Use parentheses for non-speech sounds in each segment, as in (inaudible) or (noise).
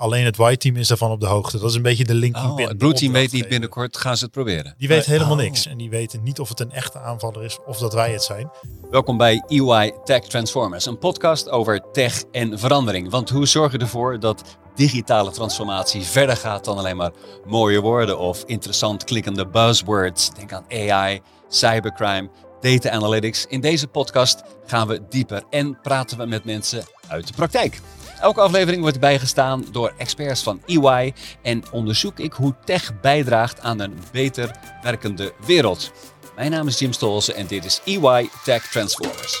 Alleen het white team is daarvan op de hoogte. Dat is een beetje de linking Oh, pin. het blue team weet niet binnenkort, gaan ze het proberen. Die weet helemaal Oh. niks. En die weten niet of het een echte aanvaller is of dat wij het zijn. Welkom bij EY Tech Transformers, een podcast over tech en verandering. Want hoe zorg je ervoor dat digitale transformatie verder gaat dan alleen maar mooie woorden of interessant klikkende buzzwords? Denk aan AI, cybercrime, data analytics. In deze podcast gaan we dieper en praten we met mensen uit de praktijk. Elke aflevering wordt bijgestaan door experts van EY en onderzoek ik hoe tech bijdraagt aan een beter werkende wereld. Mijn naam is Jim Stolze en dit is EY Tech Transformers.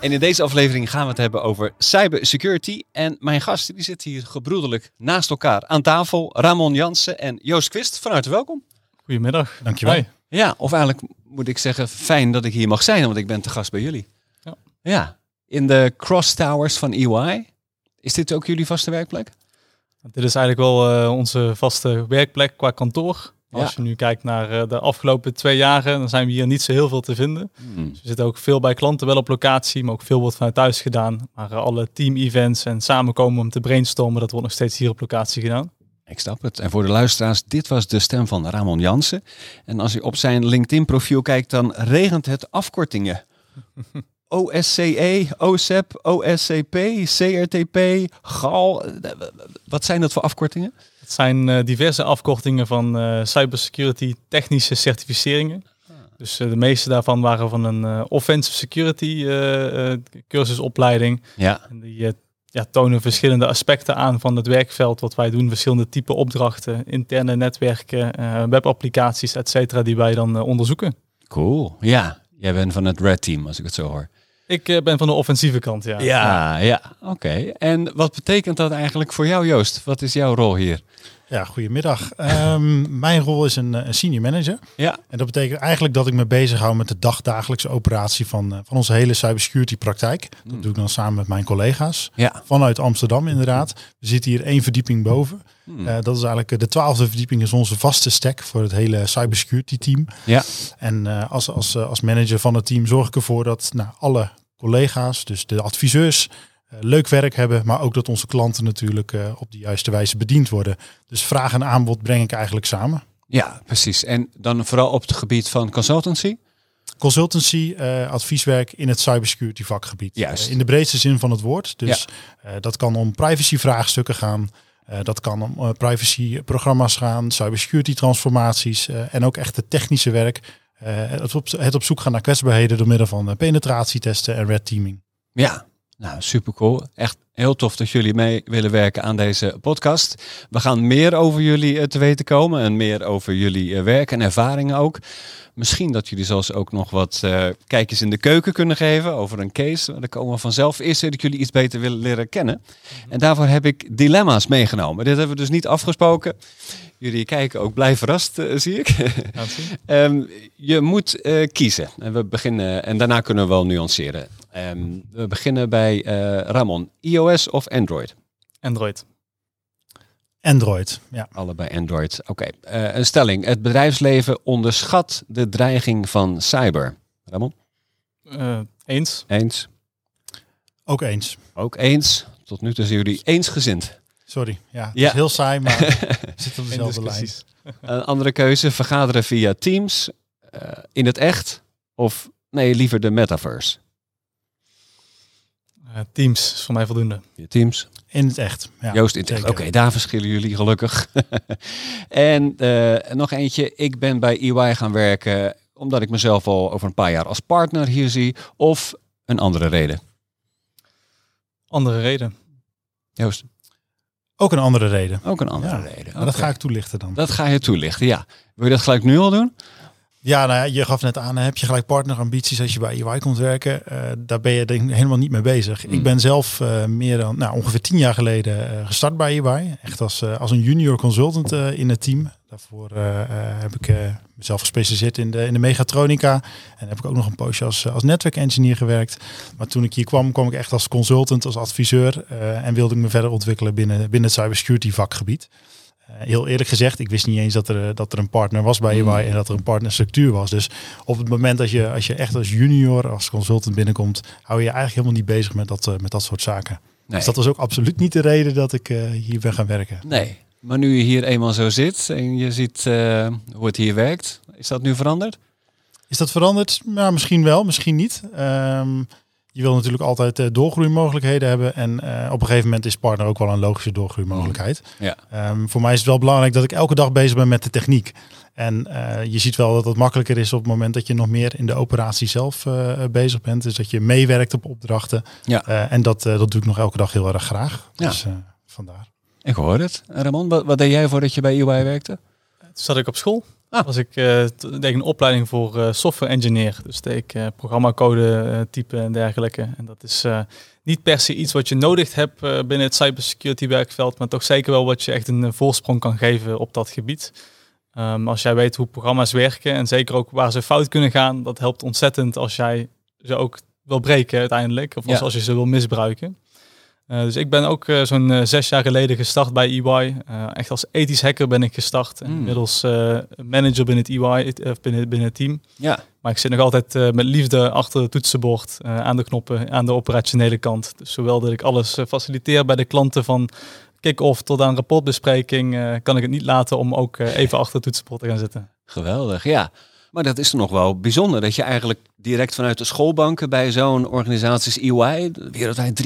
En in deze aflevering gaan we het hebben over cybersecurity. En mijn gasten die zitten hier gebroederlijk naast elkaar aan tafel. Ramon Jansen en Joost Quist. Van harte welkom. Goedemiddag. Dankjewel. Ja, of eigenlijk moet ik zeggen, fijn dat ik hier mag zijn, want ik ben te gast bij jullie. Ja. ja. In de Cross Towers van EY. Is dit ook jullie vaste werkplek? Dit is eigenlijk wel eh, onze vaste werkplek qua kantoor. Ja. Als je nu kijkt naar eh, de afgelopen twee jaren, dan zijn we hier niet zo heel veel te vinden. Dus we zitten ook veel bij klanten wel op locatie, maar ook veel wordt vanuit thuis gedaan. Maar eh, alle team-events en samenkomen om te brainstormen, dat wordt nog steeds hier op locatie gedaan. Ik snap het. En voor de luisteraars, dit was de stem van Ramon Jansen. En als je op zijn LinkedIn-profiel kijkt, dan regent het afkortingen. (laughs) OSCE, OSEP, OSCP, CRTP, GAL. Wat zijn dat voor afkortingen? Het zijn eh, diverse afkortingen van eh, cybersecurity technische certificeringen. Dus eh, de meeste daarvan waren van een offensive security cursusopleiding. Ja. En die ja, tonen verschillende aspecten aan van het werkveld wat wij doen. Verschillende type opdrachten, interne netwerken, eh, webapplicaties, et cetera, die wij dan eh, onderzoeken. Cool. Ja, jij bent van het Red Team, als ik het zo hoor. Ik eh, ben van de offensieve kant, ja. Ja, ja. Oké. En wat betekent dat eigenlijk voor jou, Joost? Wat is jouw rol hier? Ja, goedemiddag. Ehm, mijn rol is een, eh, een senior manager. Ja. En dat betekent eigenlijk dat ik me bezighoud met de dagdagelijkse operatie van, eh, van onze hele cybersecurity praktijk. Dat doe ik dan samen met mijn collega's. Ja. Vanuit Amsterdam inderdaad. We zitten hier één verdieping boven. Hmm. Eh, dat is eigenlijk de twaalfde verdieping is onze vaste stack voor het hele cybersecurity team. Ja. En als, als, als manager van het team zorg ik ervoor dat nou, alle collega's, dus de adviseurs, leuk werk hebben. Maar ook dat onze klanten natuurlijk eh, op de juiste wijze bediend worden. Dus vraag en aanbod breng ik eigenlijk samen. Ja, precies. En dan vooral op het gebied van consultancy? Consultancy, eh, advieswerk in het cybersecurity vakgebied. Juist. Eh, in de breedste zin van het woord. Dus eh, dat kan om privacy vraagstukken gaan. Eh, dat kan om eh, privacy programma's gaan, cybersecurity transformaties eh, en ook echt het technische werk. Eh, het, op, het op zoek gaan naar kwetsbaarheden door middel van eh, penetratietesten en red teaming. Ja, nou super cool. Echt heel tof dat jullie mee willen werken aan deze podcast. We gaan meer over jullie eh, te weten komen en meer over jullie eh, werk en ervaringen ook. Misschien dat jullie zelfs ook nog wat eh, kijkjes in de keuken kunnen geven over een case. Daar komen we vanzelf. Eerst wil ik jullie iets beter willen leren kennen. En daarvoor heb ik dilemma's meegenomen. Dit hebben we dus niet afgesproken. Jullie kijken ook blij verrast, eh, zie ik. (laughs) Ehm, je moet eh, kiezen. En we beginnen en daarna kunnen we wel nuanceren. Ehm, we beginnen bij eh, Ramon. iOS of Android? Android. Android, ja. Allebei Android. Oké. Eh, een stelling. Het bedrijfsleven onderschat de dreiging van cyber. Ramon? Eh, eens. Eens. Ook eens. Ook eens. Tot nu toe zijn jullie eensgezind. Sorry, ja, het Ja. is heel saai, maar (laughs) we zitten op dezelfde lijn. (laughs) Een andere keuze. Vergaderen via Teams. eh, in het echt. Of nee, liever de metaverse. Eh, teams is voor mij voldoende. Teams. In het echt. Ja, Joost in het echt. Oké, daar verschillen jullie gelukkig. (laughs) en eh, nog eentje. Ik ben bij EY gaan werken omdat ik mezelf al over een paar jaar als partner hier zie. Of een andere reden. Andere reden. Joost, Ook een andere reden. ook een andere Ja, reden. Maar dat ga ik toelichten dan. Dat ga je toelichten, ja. Wil je dat gelijk nu al doen? Ja, nou ja, je gaf net aan, heb je gelijk partnerambities als je bij EY komt werken? Eh, daar ben je denk ik helemaal niet mee bezig. Hmm. Ik ben zelf eh, meer dan, nou, ongeveer tien jaar geleden eh, gestart bij EY. Echt als, als een junior consultant in het team. Daarvoor heb ik mezelf gespecialiseerd in de, in de mechatronica. En heb ik ook nog een poosje als, als netwerkengineer gewerkt. Maar toen ik hier kwam, kwam ik echt als consultant, als adviseur. en wilde ik me verder ontwikkelen binnen, binnen het cybersecurity vakgebied. Heel eerlijk gezegd, ik wist niet eens dat er, dat er een partner was bij Mm. EY en dat er een partnerstructuur was. Dus op het moment dat je, als je echt als junior, als consultant binnenkomt, hou je je eigenlijk helemaal niet bezig met dat, eh, met dat soort zaken. Nee. Dus dat was ook absoluut niet de reden dat ik eh, hier ben gaan werken. nee. Maar nu je hier eenmaal zo zit en je ziet eh, hoe het hier werkt, is dat nu veranderd? Is dat veranderd? Nou, misschien wel, misschien niet. Ehm, je wil natuurlijk altijd eh, doorgroeimogelijkheden hebben. En eh, op een gegeven moment is partner ook wel een logische doorgroeimogelijkheid. Ja. Ehm, voor mij is het wel belangrijk dat ik elke dag bezig ben met de techniek. En eh, je ziet wel dat het makkelijker is op het moment dat je nog meer in de operatie zelf eh, bezig bent. Dus dat je meewerkt op opdrachten. Ja. Eh, en dat, eh, dat doe ik nog elke dag heel erg graag. Ja. Dus eh, vandaar. Ik hoor het. Ramon, wat, wat deed jij voordat je bij EY werkte? Toen zat ik op school. Ah. Was ik eh, deed ik een opleiding voor eh, software engineer. Dus deed ik eh, programmacode typen en dergelijke. En dat is niet per se iets wat je nodig hebt binnen het cybersecurity werkveld, maar toch zeker wel wat je echt een voorsprong kan geven op dat gebied. Ehm, als jij weet hoe programma's werken en zeker ook waar ze fout kunnen gaan, dat helpt ontzettend als jij ze ook wil breken uiteindelijk. Of als, Ja. als je ze wil misbruiken. Eh, dus ik ben ook eh, zo'n eh, zes jaar geleden gestart bij EY. Echt als ethisch hacker ben ik gestart. Hmm. inmiddels manager binnen het EY, binnen, binnen het team. Ja. Maar ik zit nog altijd met liefde achter het toetsenbord, aan de knoppen, aan de operationele kant. Dus zowel dat ik alles faciliteer bij de klanten van kick-off tot aan rapportbespreking, kan ik het niet laten om ook even achter het toetsenbord te gaan zitten. Geweldig, ja. Maar dat is nog wel bijzonder dat je eigenlijk direct vanuit de schoolbanken bij zo'n organisatie als EY, wereldwijd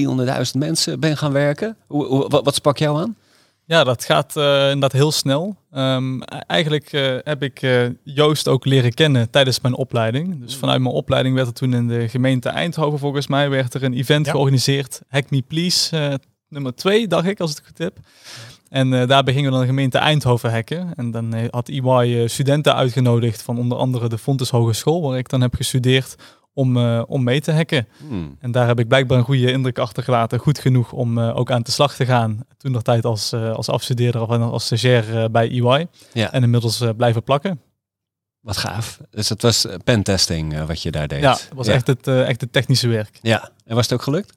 300.000 mensen, bent gaan werken. Hoe, hoe- wat, wat sprak jou aan? Ja, dat gaat eh, inderdaad heel snel. Ehm, e- eigenlijk eh, heb ik eh, Joost ook leren kennen tijdens mijn opleiding. Dus vanuit mijn opleiding werd er toen in de gemeente Eindhoven volgens mij werd er een event Ja. georganiseerd. Hack Me Please, nummer twee, dacht ik, als ik het goed heb. En eh, daarbij gingen we dan de gemeente Eindhoven hacken. En dan eh, had EY eh, studenten uitgenodigd van onder andere de Fontes Hogeschool, waar ik dan heb gestudeerd, om, om mee te hacken. Hmm. En daar heb ik blijkbaar een goede indruk achtergelaten. Goed genoeg om ook aan de slag te gaan. Toen nog tijd als, als afstudeerder of als stagiair bij EY. Ja. En inmiddels blijven plakken. Wat gaaf. Dus het was pentesting wat je daar deed. Ja, het was Echt, het, echt het technische werk. Ja, en was het ook gelukt?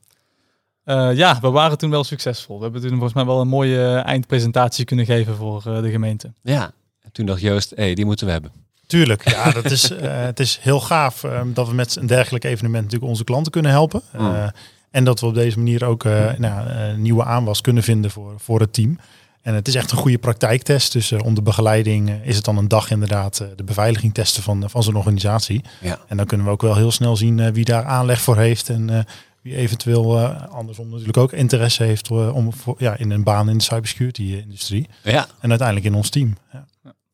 Eh, ja, we waren toen wel succesvol. We hebben toen volgens mij wel een mooie eindpresentatie kunnen geven voor eh, de gemeente. Ja. En toen dacht Joost, hé, die moeten we hebben. Tuurlijk, ja, (laughs) dat is, eh, het is heel gaaf eh, dat we met een dergelijk evenement natuurlijk onze klanten kunnen helpen. Eh, Mm. en dat we op deze manier ook eh, nou, eh, nieuwe aanwas kunnen vinden voor, voor het team. En het is echt een goede praktijktest. Dus onder begeleiding is het dan een dag inderdaad eh, de beveiliging testen van, van zo'n organisatie. Ja. En dan kunnen we ook wel heel snel zien eh, wie daar aanleg voor heeft. En eh, wie eventueel eh, andersom natuurlijk ook interesse heeft eh, om voor, ja, in een baan in de cybersecurity-industrie. Ja. En uiteindelijk in ons team. Ja.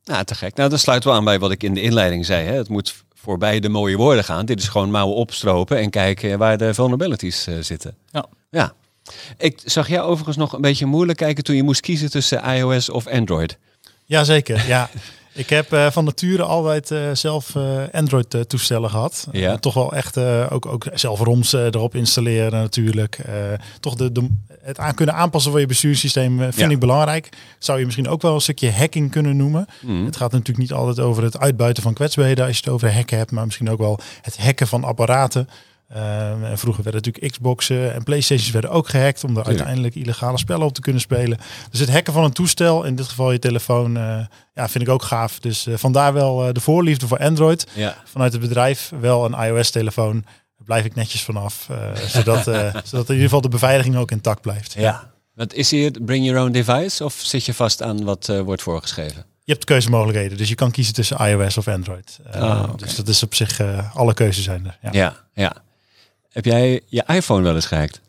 Nou, te gek. Nou, dan sluiten we aan bij wat ik in de inleiding zei. Hè. Het moet voorbij de mooie woorden gaan. Dit is gewoon mouwen opstropen en kijken waar de vulnerabilities eh, zitten. Ja. ja. Ik zag jou overigens nog een beetje moeilijk kijken toen je moest kiezen tussen iOS of Android. Jazeker, ja. (laughs) Ik heb eh, van nature altijd eh, zelf eh, Android-toestellen gehad. Ja. Toch wel echt ook, ook zelf ROMs erop installeren natuurlijk. Toch de, de, het aan kunnen aanpassen van je bestuurssysteem vind Ja. ik belangrijk. Zou je misschien ook wel een stukje hacking kunnen noemen. Hmm. Het gaat natuurlijk niet altijd over het uitbuiten van kwetsbaarheden als je het over hacken hebt, maar misschien ook wel het hacken van apparaten. Ehm, en vroeger werden natuurlijk Xboxen en Playstations werden ook gehackt om er uiteindelijk illegale spellen op te kunnen spelen. Dus het hacken van een toestel, in dit geval je telefoon, eh, ja, vind ik ook gaaf. Dus eh, vandaar wel eh, de voorliefde voor Android. Ja. Vanuit het bedrijf wel een iOS-telefoon. Daar blijf ik netjes vanaf, zodat, (laughs) zodat in ieder geval de beveiliging ook intact blijft. ja. Wat is hier bring your own device of zit je vast aan wat wordt voorgeschreven? Je hebt keuzemogelijkheden, dus je kan kiezen tussen iOS of Android. Ah. Dus dat is op zich, alle keuzes zijn er. Ja. Ja, ja. Heb jij je iPhone wel eens gehackt?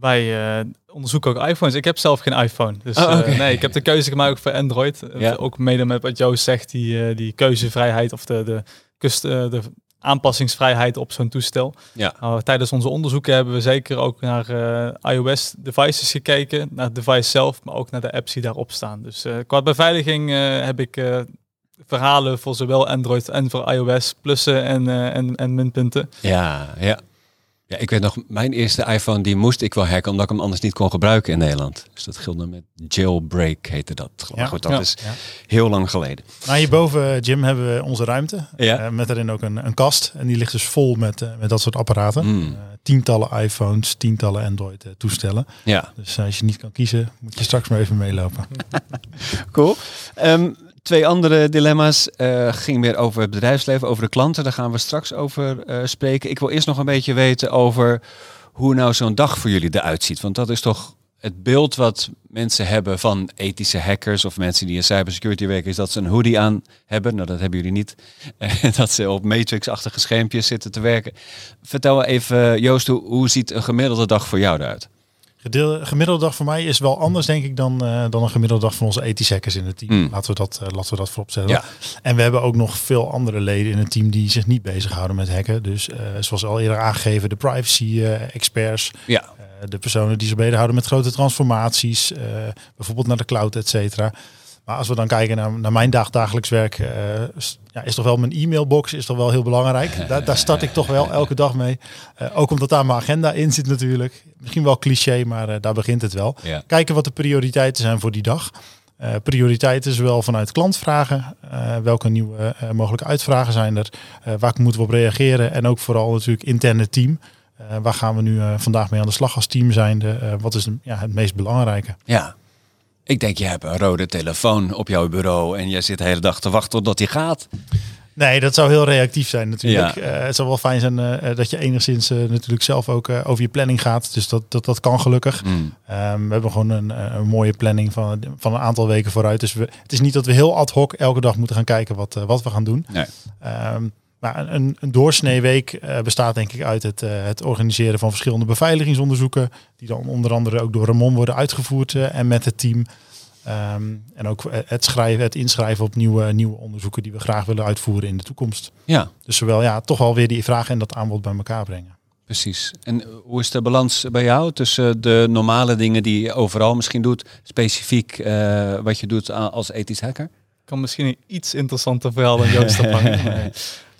Wij eh, onderzoeken ook iPhones. Ik heb zelf geen iPhone. Dus Oh, eh, nee, ik heb de keuze gemaakt voor Android. Eh, Ja. Ook mede met wat Joost zegt, die, eh, die keuzevrijheid of de, de, kust, eh, de aanpassingsvrijheid op zo'n toestel. Ja. Nou, tijdens onze onderzoeken hebben we zeker ook naar eh, iOS-devices gekeken. Naar het device zelf, maar ook naar de apps die daarop staan. Dus eh, qua beveiliging eh, heb ik eh, verhalen voor zowel Android en voor iOS, plussen en, eh, en, en minpunten. Ja, ja. Ja, ik weet nog, mijn eerste iPhone die moest ik wel hacken, omdat ik hem anders niet kon gebruiken in Nederland. Dus dat gilde met jailbreak heette dat. Ja, goed, dat ja. is Ja. heel lang geleden. Nou, hierboven, Jim, hebben we onze ruimte. Ja. Eh, met daarin ook een, een kast. En die ligt dus vol met, eh, met dat soort apparaten. Mm. Eh, tientallen iPhones, tientallen Android-toestellen. Ja, dus als je niet kan kiezen, moet je straks maar even meelopen. (laughs) cool. Ehm, twee andere dilemma's uh, ging meer over het bedrijfsleven, over de klanten. Daar gaan we straks over uh, spreken. Ik wil eerst nog een beetje weten over hoe nou zo'n dag voor jullie eruit ziet. Want dat is toch het beeld wat mensen hebben van ethische hackers of mensen die in cybersecurity werken, is dat ze een hoodie aan hebben. Nou, dat hebben jullie niet. (laughs) dat ze op matrix-achtige schermpjes zitten te werken. Vertel even, Joost, hoe, hoe ziet een gemiddelde dag voor jou eruit? De gemiddelde dag voor mij is wel anders, denk ik, dan, uh, dan een gemiddelde dag van onze ethische hackers in het team. Mm. Laten, we dat, uh, laten we dat vooropstellen. Ja. En we hebben ook nog veel andere leden in het team die zich niet bezighouden met hacken. Dus uh, zoals al eerder aangegeven, de privacy-experts. ja. de personen die zich bezighouden met grote transformaties. bijvoorbeeld naar de cloud, et cetera. Maar als we dan kijken naar, naar mijn dag, dagelijks werk, uh, ja, is toch wel mijn e-mailbox is toch wel heel belangrijk. (laughs) Daar, daar start ik toch wel elke dag mee. Uh, ook omdat daar mijn agenda in zit natuurlijk. Misschien wel cliché, maar uh, daar begint het wel. Ja. Kijken wat de prioriteiten zijn voor die dag. prioriteiten zowel vanuit klantvragen, welke nieuwe mogelijke uitvragen zijn er, waar moeten we op reageren en ook vooral natuurlijk interne team. waar gaan we nu vandaag mee aan de slag als team zijnde? wat is de, ja, het meest belangrijke? Ja, ik denk, je hebt een rode telefoon op jouw bureau en jij zit de hele dag te wachten totdat die gaat. Nee, dat zou heel reactief zijn natuurlijk. Ja. Uh, het zou wel fijn zijn uh, dat je enigszins uh, natuurlijk zelf ook over je planning gaat. Dus dat, dat, dat kan gelukkig. Mm. Um, we hebben gewoon een, een, mooie planning van, van een aantal weken vooruit. Dus we, het is niet dat we heel ad hoc elke dag moeten gaan kijken wat, wat we gaan doen. Nee. Um, maar een, een doorsneeweek bestaat denk ik uit het, het organiseren van verschillende beveiligingsonderzoeken. Die dan onder andere ook door Ramon worden uitgevoerd en met het team. Um, en ook het schrijven, het inschrijven op nieuwe, nieuwe onderzoeken die we graag willen uitvoeren in de toekomst. Ja. Dus zowel ja, toch wel weer die vraag en dat aanbod bij elkaar brengen. Precies. En hoe is de balans bij jou tussen de normale dingen die je overal misschien doet, specifiek uh, wat je doet als ethisch hacker? Ik kan misschien een iets interessanter verhaal dan Joost (laughs) ophangen.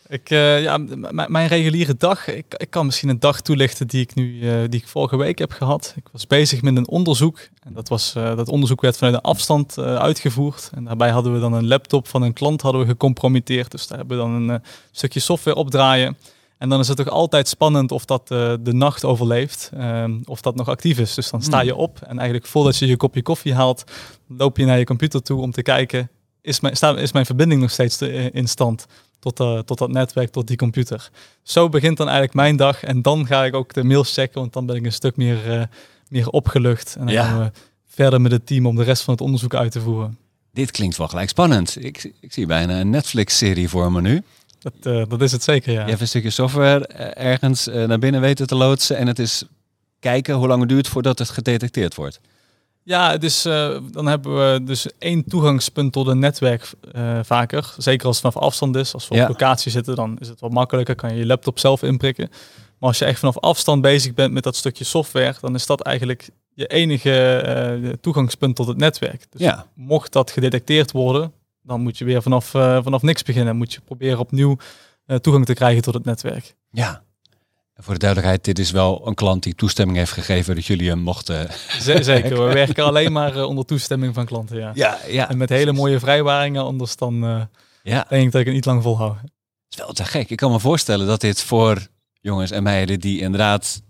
Ik, uh, ja, mijn reguliere dag, ik, ik kan misschien een dag toelichten die ik nu, uh, die ik vorige week heb gehad. Ik was bezig met een onderzoek en dat, was, uh, dat onderzoek werd vanuit een afstand uitgevoerd. En daarbij hadden we dan een laptop van een klant hadden we gecompromitteerd. Dus daar hebben we dan een stukje software opdraaien. En dan is het toch altijd spannend of dat de nacht overleeft, ehm, of dat nog actief is. Dus dan sta je op en eigenlijk voordat je je kopje koffie haalt, loop je naar je computer toe om te kijken, is mijn, is mijn verbinding nog steeds in stand? Tot, uh, tot dat netwerk, tot die computer. Zo begint dan eigenlijk mijn dag. En dan ga ik ook de mails checken, want dan ben ik een stuk meer, uh, meer opgelucht. En dan Ja. gaan we verder met het team om de rest van het onderzoek uit te voeren. Dit klinkt wel gelijk spannend. Ik, ik zie bijna een Netflix-serie voor me nu. Dat, uh, dat is het zeker, ja. Je hebt een stukje software eh, ergens naar binnen weten te loodsen. En het is kijken hoe lang het duurt voordat het gedetecteerd wordt. Ja, het is, uh, dan hebben we dus één toegangspunt tot een netwerk uh, vaker. Zeker als het vanaf afstand is. Als we Ja. op locatie zitten, dan is het wat makkelijker. Kan je je laptop zelf inprikken. Maar als je echt vanaf afstand bezig bent met dat stukje software, dan is dat eigenlijk je enige uh, toegangspunt tot het netwerk. Dus Ja. mocht dat gedetecteerd worden, dan moet je weer vanaf, vanaf niks beginnen. Moet je proberen opnieuw toegang te krijgen tot het netwerk. Ja. Voor de duidelijkheid, dit is wel een klant die toestemming heeft gegeven dat jullie hem mochten. (laughs) Z- Zeker, we (laughs) werken alleen maar uh, onder toestemming van klanten, ja. Ja, ja. En met hele mooie vrijwaringen, anders dan uh, Ja. denk ik dat ik het niet lang volhoud. Het is wel te gek. Ik kan me voorstellen dat dit voor jongens en meiden die inderdaad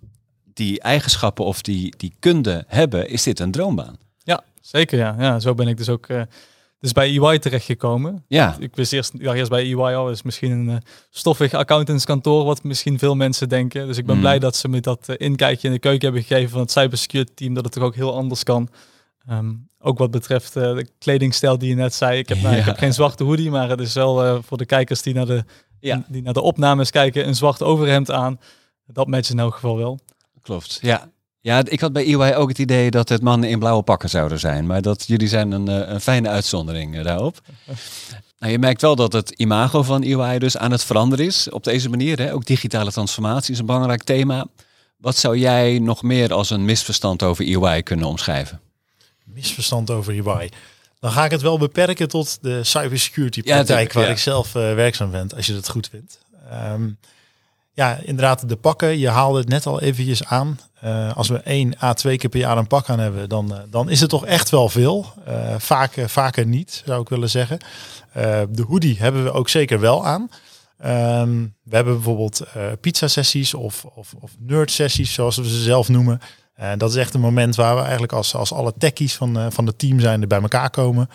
die eigenschappen of die, die kunde hebben, is dit een droombaan. Ja, zeker ja. ja zo ben ik dus ook uh, dus bij EY terechtgekomen. Ja. Ik wist eerst, dacht eerst bij EY al, is misschien een uh, stoffig accountantskantoor, wat misschien veel mensen denken. Dus ik ben Mm. blij dat ze met dat uh, inkijkje in de keuken hebben gegeven van het cybersecurity team, dat het toch ook heel anders kan. Um, ook wat betreft uh, de kledingstijl die je net zei. Ik heb, nou, Ja. ik heb geen zwarte hoodie, maar het is wel voor de kijkers die naar de, Ja. die naar de opnames kijken, een zwart overhemd aan. Dat matcht in elk geval wel. Klopt. Ja. Ja, ik had bij EY ook het idee dat het mannen in blauwe pakken zouden zijn. Maar dat jullie zijn een, eh, een fijne uitzondering eh, daarop. (laughs) Nou, je merkt wel dat het imago van EY dus aan het veranderen is op deze manier. Hè? Ook digitale transformatie is een belangrijk thema. Wat zou jij nog meer als een misverstand over EY kunnen omschrijven? Misverstand over EY. Dan ga ik het wel beperken tot de cybersecurity Ja, praktijk tuurlijk, waar ja. ik zelf uh, werkzaam ben, als je dat goed vindt. Um, ja, inderdaad, de pakken. Je haalde het net al eventjes aan. Uh, als we één à twee keer per jaar een pak aan hebben, dan, uh, dan is het toch echt wel veel. Uh, vaak, vaker niet, zou ik willen zeggen. de hoodie hebben we ook zeker wel aan. Um, we hebben bijvoorbeeld pizza-sessies of, of, of nerd-sessies, zoals we ze zelf noemen. En dat is echt een moment waar we eigenlijk als, als alle techies van, van het team zijn er bij elkaar komen.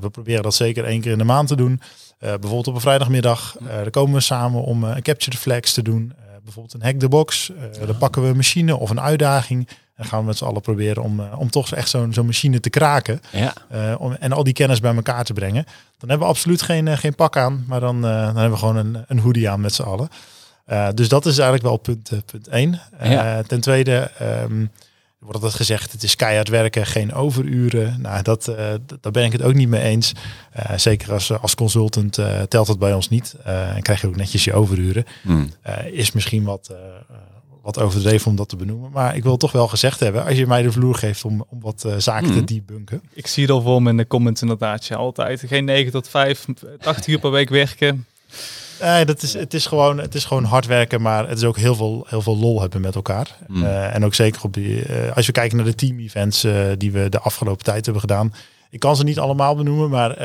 We proberen dat zeker één keer in de maand te doen. Uh, bijvoorbeeld op een vrijdagmiddag, uh, daar komen we samen om een capture the flags te doen. bijvoorbeeld een hack the box. Dan pakken we een machine of een uitdaging. En gaan we met z'n allen proberen om, om toch echt zo'n zo'n machine te kraken. Ja. om, en al die kennis bij elkaar te brengen. Dan hebben we absoluut geen, geen pak aan. Maar dan, dan hebben we gewoon een, een hoodie aan met z'n allen. dus dat is eigenlijk wel punt, punt één. Ja. ten tweede... Um, wordt altijd gezegd, het is keihard werken, geen overuren. Nou, dat, uh, daar ben ik het ook niet mee eens. Uh, zeker als, als consultant uh, telt dat bij ons niet. en krijg je ook netjes je overuren. Hmm. is misschien wat, wat overdreven om dat te benoemen. Maar ik wil toch wel gezegd hebben, als je mij de vloer geeft om, om wat zaken Hmm. te debunken. Ik zie het al voor me in de comments inderdaad. Ja, altijd geen 9 tot 5, 80 uur per week werken. Nee, dat is, het, is gewoon, het is gewoon hard werken, maar het is ook heel veel, heel veel lol hebben met elkaar. Mm. Uh, en ook zeker op die, uh, als we kijken naar de team-events uh, die we de afgelopen tijd hebben gedaan. Ik kan ze niet allemaal benoemen, maar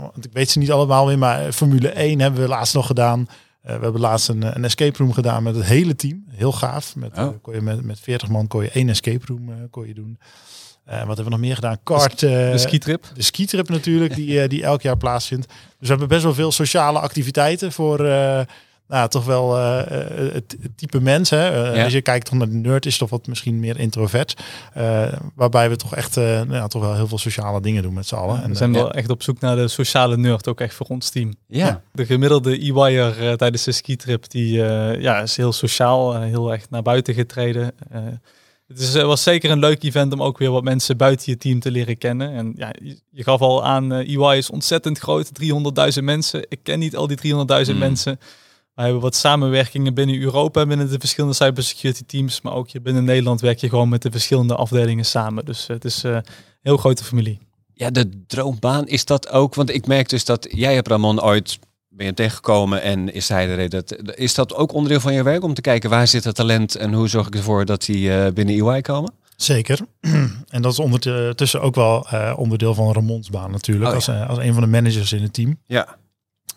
want ik weet ze niet allemaal meer. Maar Formule 1 hebben we laatst nog gedaan. we hebben laatst een, een escape room gedaan met het hele team. Heel gaaf. Met, Oh. kon je met, met 40 man kon je één escape room kon je doen. Uh, wat hebben we nog meer gedaan? Kart. Uh, de skitrip. De skitrip natuurlijk, die, uh, die elk jaar plaatsvindt. Dus we hebben best wel veel sociale activiteiten voor nou, toch wel het, het, type mens. Hè? Ja. Als je kijkt naar de nerd, is toch wat misschien meer introvert. waarbij we toch echt nou, toch wel heel veel sociale dingen doen met z'n allen. we En, zijn ja. wel echt op zoek naar de sociale nerd, ook echt voor ons team. Ja. De gemiddelde EY'er tijdens de skitrip, die ja, is heel sociaal, heel echt naar buiten getreden. Het is, was zeker een leuk event om ook weer wat mensen buiten je team te leren kennen. En ja, je, je gaf al aan, uh, EY is ontzettend groot, 300.000 mensen. Ik ken niet al die 300.000 Mm. mensen. We hebben wat samenwerkingen binnen Europa, binnen de verschillende cybersecurity teams. Maar ook hier binnen Nederland werk je gewoon met de verschillende afdelingen samen. Dus uh, het is een heel grote familie. Ja, de droombaan is dat ook. Want ik merk dus dat jij hebt Ramon ooit ben je tegengekomen en is hij de reden? Dat, is dat ook onderdeel van je werk om te kijken waar zit het talent en hoe zorg ik ervoor dat die uh, binnen EY komen? Zeker. (clears throat) en dat is ondertussen ook wel uh, onderdeel van Ramons baan natuurlijk, Oh, als, uh, als een van de managers in het team. Ja.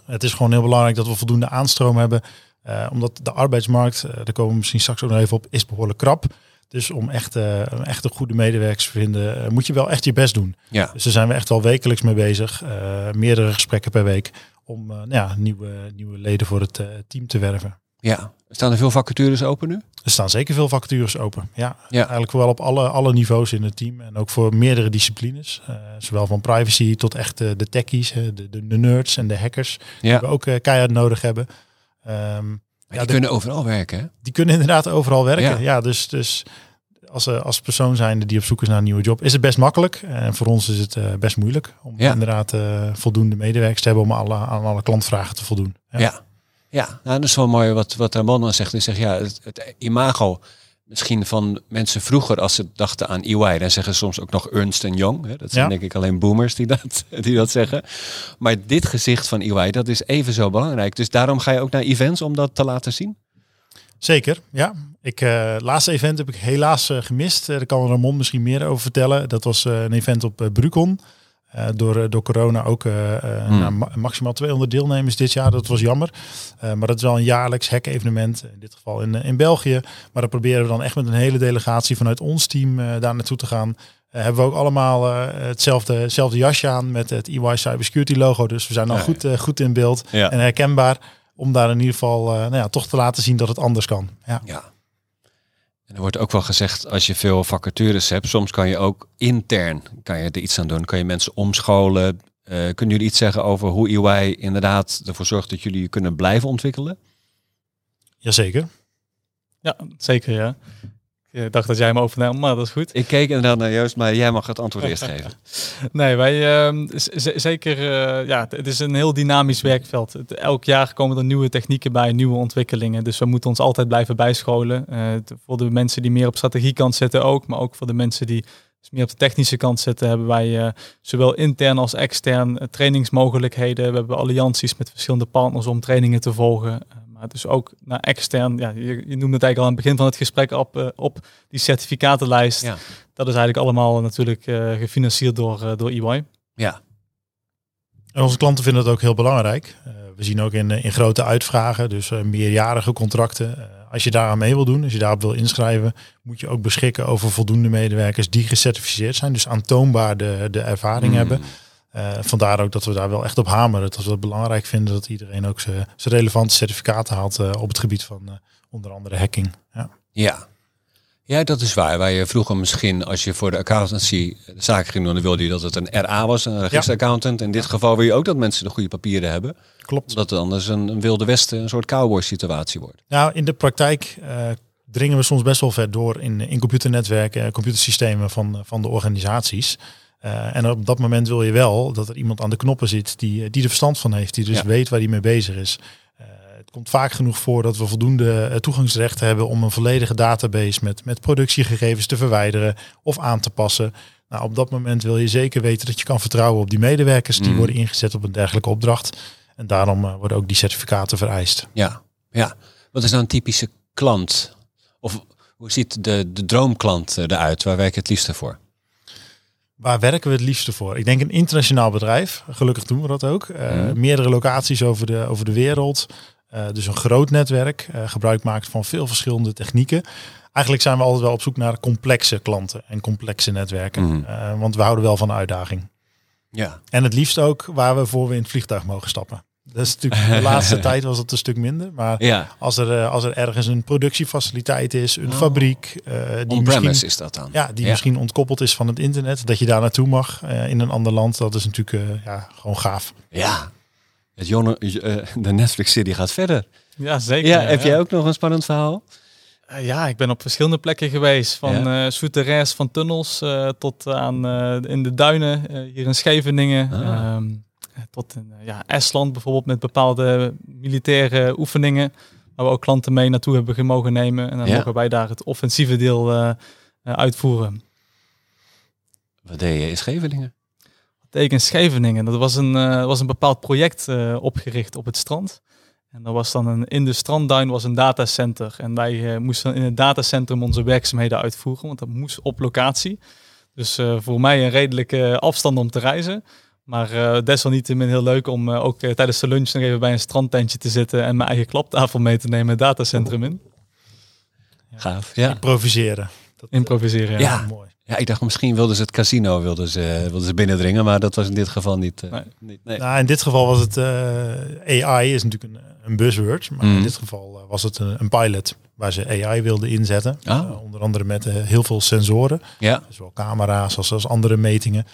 Het is gewoon heel belangrijk dat we voldoende aanstroom hebben, uh, omdat de arbeidsmarkt, daar komen we misschien straks ook nog even op, is behoorlijk krap. Dus om echt, een echte goede medewerkers te vinden, moet je wel echt je best doen. Ja. Dus daar zijn we echt al wekelijks mee bezig. meerdere gesprekken per week om nou ja, nieuwe, nieuwe leden voor het team te werven. Ja. Staan er veel vacatures open nu? Er staan zeker veel vacatures open. Ja, ja. eigenlijk wel op alle, alle niveaus in het team. En ook voor meerdere disciplines. Uh, zowel van privacy tot echt uh, de techies, de, de, de, nerds en de hackers. Ja. Die we ook uh, keihard nodig hebben. Um, ja, die de, kunnen overal werken, hè? Die kunnen inderdaad overal werken. Ja, dus, dus als, als persoon zijnde die op zoek is naar een nieuwe job, is het best makkelijk. En voor ons is het uh, best moeilijk om ja. inderdaad uh, voldoende medewerkers te hebben om alle, aan alle klantvragen te voldoen. Ja, ja. ja. Nou, dat is wel mooi wat, wat Ramon dan zegt. Hij zegt ja, het, het, imago misschien van mensen vroeger als ze dachten aan EY, dan zeggen ze soms ook nog Ernst en Young. Hè? Dat zijn Ja. denk ik alleen boomers die dat, (laughs) die dat zeggen. Maar dit gezicht van EY, dat is even zo belangrijk. Dus daarom ga je ook naar events om dat te laten zien. Zeker, ja. Ik, uh, laatste event heb ik helaas uh, gemist. Uh, daar kan Ramon misschien meer over vertellen. Dat was een event op Brucon. Door, door corona ook Hmm. nou, ma maximaal 200 deelnemers dit jaar. Dat was jammer. maar dat is wel een jaarlijks hack-evenement. In dit geval in, in België. Maar dan proberen we dan echt met een hele delegatie vanuit ons team daar naartoe te gaan. hebben we ook allemaal hetzelfde, hetzelfde jasje aan met het EY Cybersecurity logo. Dus we zijn al Ja, goed, goed in beeld Ja. en herkenbaar om daar in ieder geval uh, nou ja, toch te laten zien dat het anders kan. Ja. Ja. En er wordt ook wel gezegd, als je veel vacatures hebt, soms kan je ook intern kan je er iets aan doen. Kan je mensen omscholen. Uh, kunnen jullie iets zeggen over hoe EY inderdaad ervoor zorgt dat jullie je kunnen blijven ontwikkelen? Jazeker. Ja, zeker ja. Ik dacht dat jij hem overnam, maar dat is goed. Ik keek inderdaad naar Joost, maar jij mag het antwoord eerst geven. (laughs) Nee, wij uh, zeker, uh, ja, het is een heel dynamisch werkveld. Elk jaar komen er nieuwe technieken bij, nieuwe ontwikkelingen. Dus we moeten ons altijd blijven bijscholen. Uh, voor de mensen die meer op strategiekant zitten ook, maar ook voor de mensen die dus meer op de technische kant zitten, hebben wij zowel intern als extern trainingsmogelijkheden. We hebben allianties met verschillende partners om trainingen te volgen. Maar dus ook naar extern, ja, je, je noemde het eigenlijk al aan het begin van het gesprek op, uh, op die certificatenlijst. Ja. Dat is eigenlijk allemaal natuurlijk uh, gefinancierd door, uh, door EY. Ja. En onze klanten vinden het ook heel belangrijk. we zien ook in, in grote uitvragen, dus meerjarige contracten. als je daaraan mee wil doen, als je daarop wil inschrijven, moet je ook beschikken over voldoende medewerkers die gecertificeerd zijn. Dus aantoonbaar de, de ervaring mm. hebben. Uh, vandaar ook dat we daar wel echt op hameren. Dat we het belangrijk vinden dat iedereen ook zijn relevante certificaten haalt uh, op het gebied van uh, onder andere hacking. Ja. ja. Ja, dat is waar. Waar je vroeger misschien, als je voor de accountancy de zaak ging doen, dan wilde je dat het een RA was, een registeraccountant. In dit geval wil je ook dat mensen de goede papieren hebben. Klopt. Dat het anders een, een wilde westen, een soort cowboy situatie wordt. Nou, in de praktijk dringen we soms best wel ver door in, in computernetwerken, computersystemen van, van de organisaties. Uh, en op dat moment wil je wel dat er iemand aan de knoppen zit die, die er verstand van heeft, die dus weet waar hij mee bezig is. Uh, het komt vaak genoeg voor dat we voldoende toegangsrechten hebben om een volledige database met, met productiegegevens te verwijderen of aan te passen. Nou, op dat moment wil je zeker weten dat je kan vertrouwen op die medewerkers die mm. worden ingezet op een dergelijke opdracht. En daarom worden ook die certificaten vereist. Ja, ja. Wat is nou een typische klant? Of hoe ziet de, de droomklant eruit? Waar werk je het liefst voor? Waar werken we het liefste voor? Ik denk een internationaal bedrijf. Gelukkig doen we dat ook. Uh, Meerdere locaties over de, over de wereld. Uh, dus een groot netwerk. Uh, gebruik maakt van veel verschillende technieken. Eigenlijk zijn we altijd wel op zoek naar complexe klanten en complexe netwerken. Mm. want we houden wel van een uitdaging. Ja. En het liefst ook waar we voor we in het vliegtuig mogen stappen. Dat is natuurlijk de (laughs) laatste tijd was het een stuk minder. Maar ja. als, er, eh, als er ergens een productiefaciliteit is, een oh. fabriek. Uh, die misschien, is dat dan? Ja, die misschien ontkoppeld is van het internet. Dat je daar naartoe mag uh, in een ander land. Dat is natuurlijk uh, ja, gewoon gaaf. Ja, het Jonne, de Netflix-serie gaat verder. Ja, zeker. Ja, heb jij ook nog een spannend verhaal? ja, ik ben op verschillende plekken geweest. Van ja. souterrains van tunnels tot aan in de duinen hier in Scheveningen. Ah. Um, tot in eh, ja, Estland bijvoorbeeld met bepaalde militaire oefeningen. Waar we ook klanten mee naartoe hebben mogen nemen. En dan mogen wij daar het offensieve deel uh, uitvoeren. Wat deed je in Scheveningen? Wat deed ik in Scheveningen? Dat was een, uh, was een bepaald project opgericht op het strand. En dat was dan een, in de strandduin was een datacenter. En wij moesten in het datacentrum onze werkzaamheden uitvoeren, want dat moest op locatie. Dus voor mij een redelijke afstand om te reizen. Maar uh, desalniettemin heel leuk om uh, ook uh, tijdens de lunch nog even bij een strandtentje te zitten en mijn eigen klaptafel mee te nemen het datacentrum in. Ja. Gaaf. Ja. Improviseren. Dat, Improviseren, ja. ja. Mooi. Ja, ik dacht misschien wilden ze het casino wilden ze, wilden ze binnendringen, maar dat was in dit geval niet. nee. niet nee. Nou, in dit geval was het AI is natuurlijk een, een buzzword, maar mm. in dit geval was het een, een, pilot waar ze AI wilden inzetten. Ah. onder andere met heel veel sensoren, ja. zowel camera's als, als andere metingen.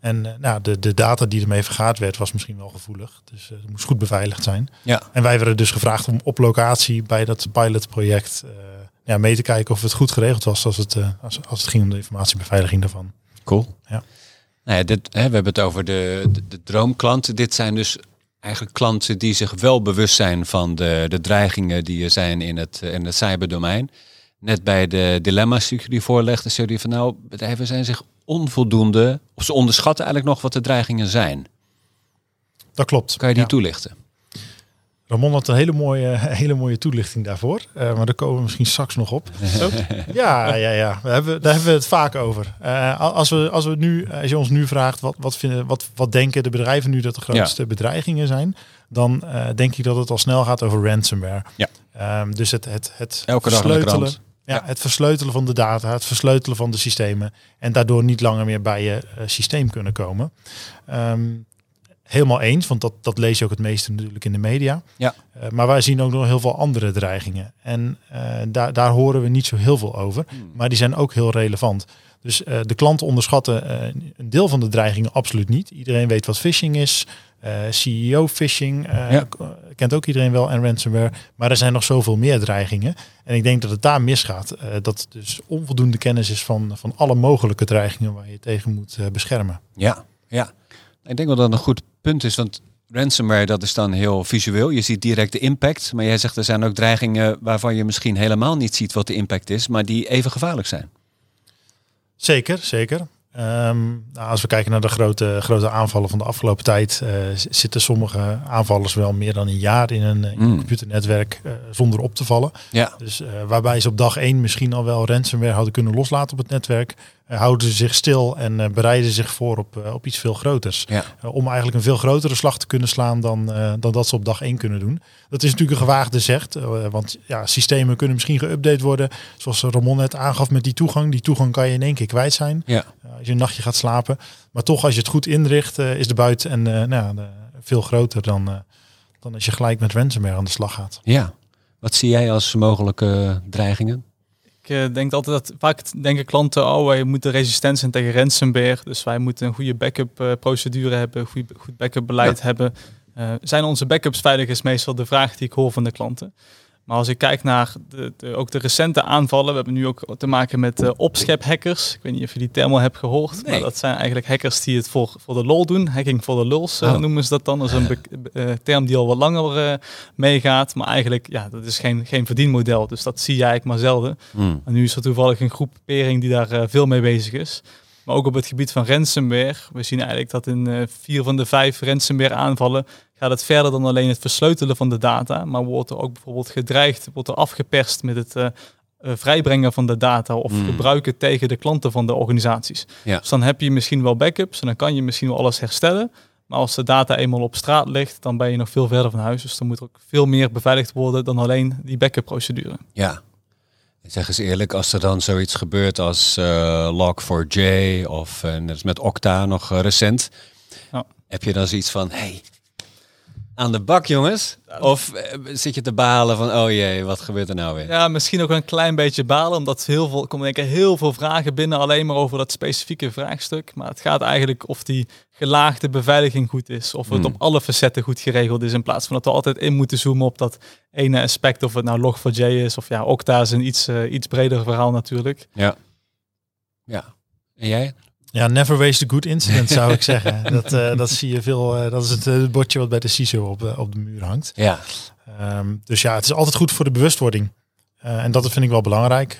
En uh, nou, de, de data die ermee vergaard werd, was misschien wel gevoelig. Dus uh, het moest goed beveiligd zijn. Ja. En wij werden dus gevraagd om op locatie bij dat pilotproject uh, ja, mee te kijken of het goed geregeld was als het, als, als het ging om de informatiebeveiliging daarvan. Cool. Ja. Nou ja, dit, hè, we hebben het over de, de, de droomklanten. Dit zijn dus eigenlijk klanten die zich wel bewust zijn van de, de dreigingen die er zijn in het, in het cyberdomein. Net bij de dilemma's die jullie voorlegden, zei jullie van nou, bedrijven zijn zich onvoldoende, of ze onderschatten eigenlijk nog wat de dreigingen zijn. Dat klopt. Kan je die toelichten? Ramon had een hele mooie, (laughs) hele mooie toelichting daarvoor. Uh, maar daar komen we misschien straks nog op. (laughs) ja, ja, ja. We hebben, daar hebben we het vaak over. Uh, als, we, als, we nu, als je ons nu vraagt, wat, wat, vinden, wat, wat denken de bedrijven nu dat de grootste bedreigingen zijn? Dan uh, denk ik dat het al snel gaat over ransomware. Ja. Um, dus het, het, het Elke sleutelen. Ja, het versleutelen van de data, het versleutelen van de systemen en daardoor niet langer meer bij je uh, systeem kunnen komen. Um, helemaal eens, want dat, dat lees je ook het meeste natuurlijk in de media. Ja. Uh, maar wij zien ook nog heel veel andere dreigingen. En uh, daar, daar horen we niet zo heel veel over, hmm. maar die zijn ook heel relevant. Dus uh, de klanten onderschatten een deel van de dreigingen absoluut niet. Iedereen weet wat phishing is. CEO phishing ja. kent ook iedereen wel en ransomware. Maar er zijn nog zoveel meer dreigingen. En ik denk dat het daar misgaat. dat dus onvoldoende kennis is van, van alle mogelijke dreigingen waar je tegen moet beschermen. Ja, ja. Ik denk wel dat een goed punt is, want ransomware dat is dan heel visueel. Je ziet direct de impact, maar jij zegt er zijn ook dreigingen waarvan je misschien helemaal niet ziet wat de impact is, maar die even gevaarlijk zijn. Zeker, zeker. Ehm, nou, als we kijken naar de grote, grote aanvallen van de afgelopen tijd, uh, zitten sommige aanvallers wel meer dan een jaar in een, in een computernetwerk uh, zonder op te vallen. Ja. Dus uh, waarbij ze op dag één misschien al wel ransomware hadden kunnen loslaten op het netwerk, houden ze zich stil en bereiden zich voor op, op iets veel groters. Ja. om eigenlijk een veel grotere slag te kunnen slaan dan, dan dat ze op dag één kunnen doen. Dat is natuurlijk een gewaagde zegt, want ja, systemen kunnen misschien geüpdate worden, zoals Ramon net aangaf met die toegang. Die toegang kan je in één keer kwijt zijn. Ja. als je een nachtje gaat slapen. Maar toch, als je het goed inricht, is de buit en nou, veel groter dan, dan als je gelijk met ransomware aan de slag gaat. Ja. Wat zie jij als mogelijke dreigingen? Ik denk altijd dat vaak denken klanten, oh wij moeten resistent zijn tegen ransomware. Dus wij moeten een goede backup procedure hebben, goed, goed backup beleid ja. hebben. zijn onze backups veilig is meestal de vraag die ik hoor van de klanten. Maar als ik kijk naar de, de, ook de recente aanvallen, we hebben nu ook te maken met uh, opschep-hackers. Ik weet niet of je die term al hebt gehoord, nee. maar dat zijn eigenlijk hackers die het voor, voor de lol doen. Hacking voor de lulls uh, oh. noemen ze dat dan. Dat is een uh, (laughs) term die al wat langer meegaat, maar eigenlijk, ja, dat is geen, geen verdienmodel. Dus dat zie je eigenlijk maar zelden. Mm. En nu is er toevallig een groep pering die daar veel mee bezig is. Maar ook op het gebied van ransomware. We zien eigenlijk dat in vier van de vijf ransomware aanvallen gaat het verder dan alleen het versleutelen van de data, maar wordt er ook bijvoorbeeld gedreigd, wordt er afgeperst met het uh, uh, vrijbrengen van de data of Mm. gebruiken tegen de klanten van de organisaties. Ja. Dus dan heb je misschien wel backups en dan kan je misschien wel alles herstellen. Maar als de data eenmaal op straat ligt, dan ben je nog veel verder van huis. Dus dan moet er ook veel meer beveiligd worden dan alleen die backup procedure. Ja. Zeg eens eerlijk, als er dan zoiets gebeurt als uh, Log4j of uh, net als met Okta nog uh, recent, heb je dan zoiets van, hey, aan de bak jongens? Of eh, zit je te balen van, oh jee, wat gebeurt er nou weer? Ja, misschien ook een klein beetje balen, omdat heel veel, komen denk ik heel veel vragen binnen alleen maar over dat specifieke vraagstuk. Maar het gaat eigenlijk of die gelaagde beveiliging goed is, of het Hmm. op alle facetten goed geregeld is, in plaats van dat we altijd in moeten zoomen op dat ene aspect, of het nou Log4j is, of ja, Okta is een iets, uh, iets breder verhaal natuurlijk. Ja. Ja. En jij? Ja, never waste a good incident zou ik zeggen. (laughs) Dat, uh, dat zie je veel. Uh, dat is het, uh, het, bordje wat bij de CISO op, op de muur hangt. Ja. Um, dus ja, het is altijd goed voor de bewustwording. En dat vind ik wel belangrijk.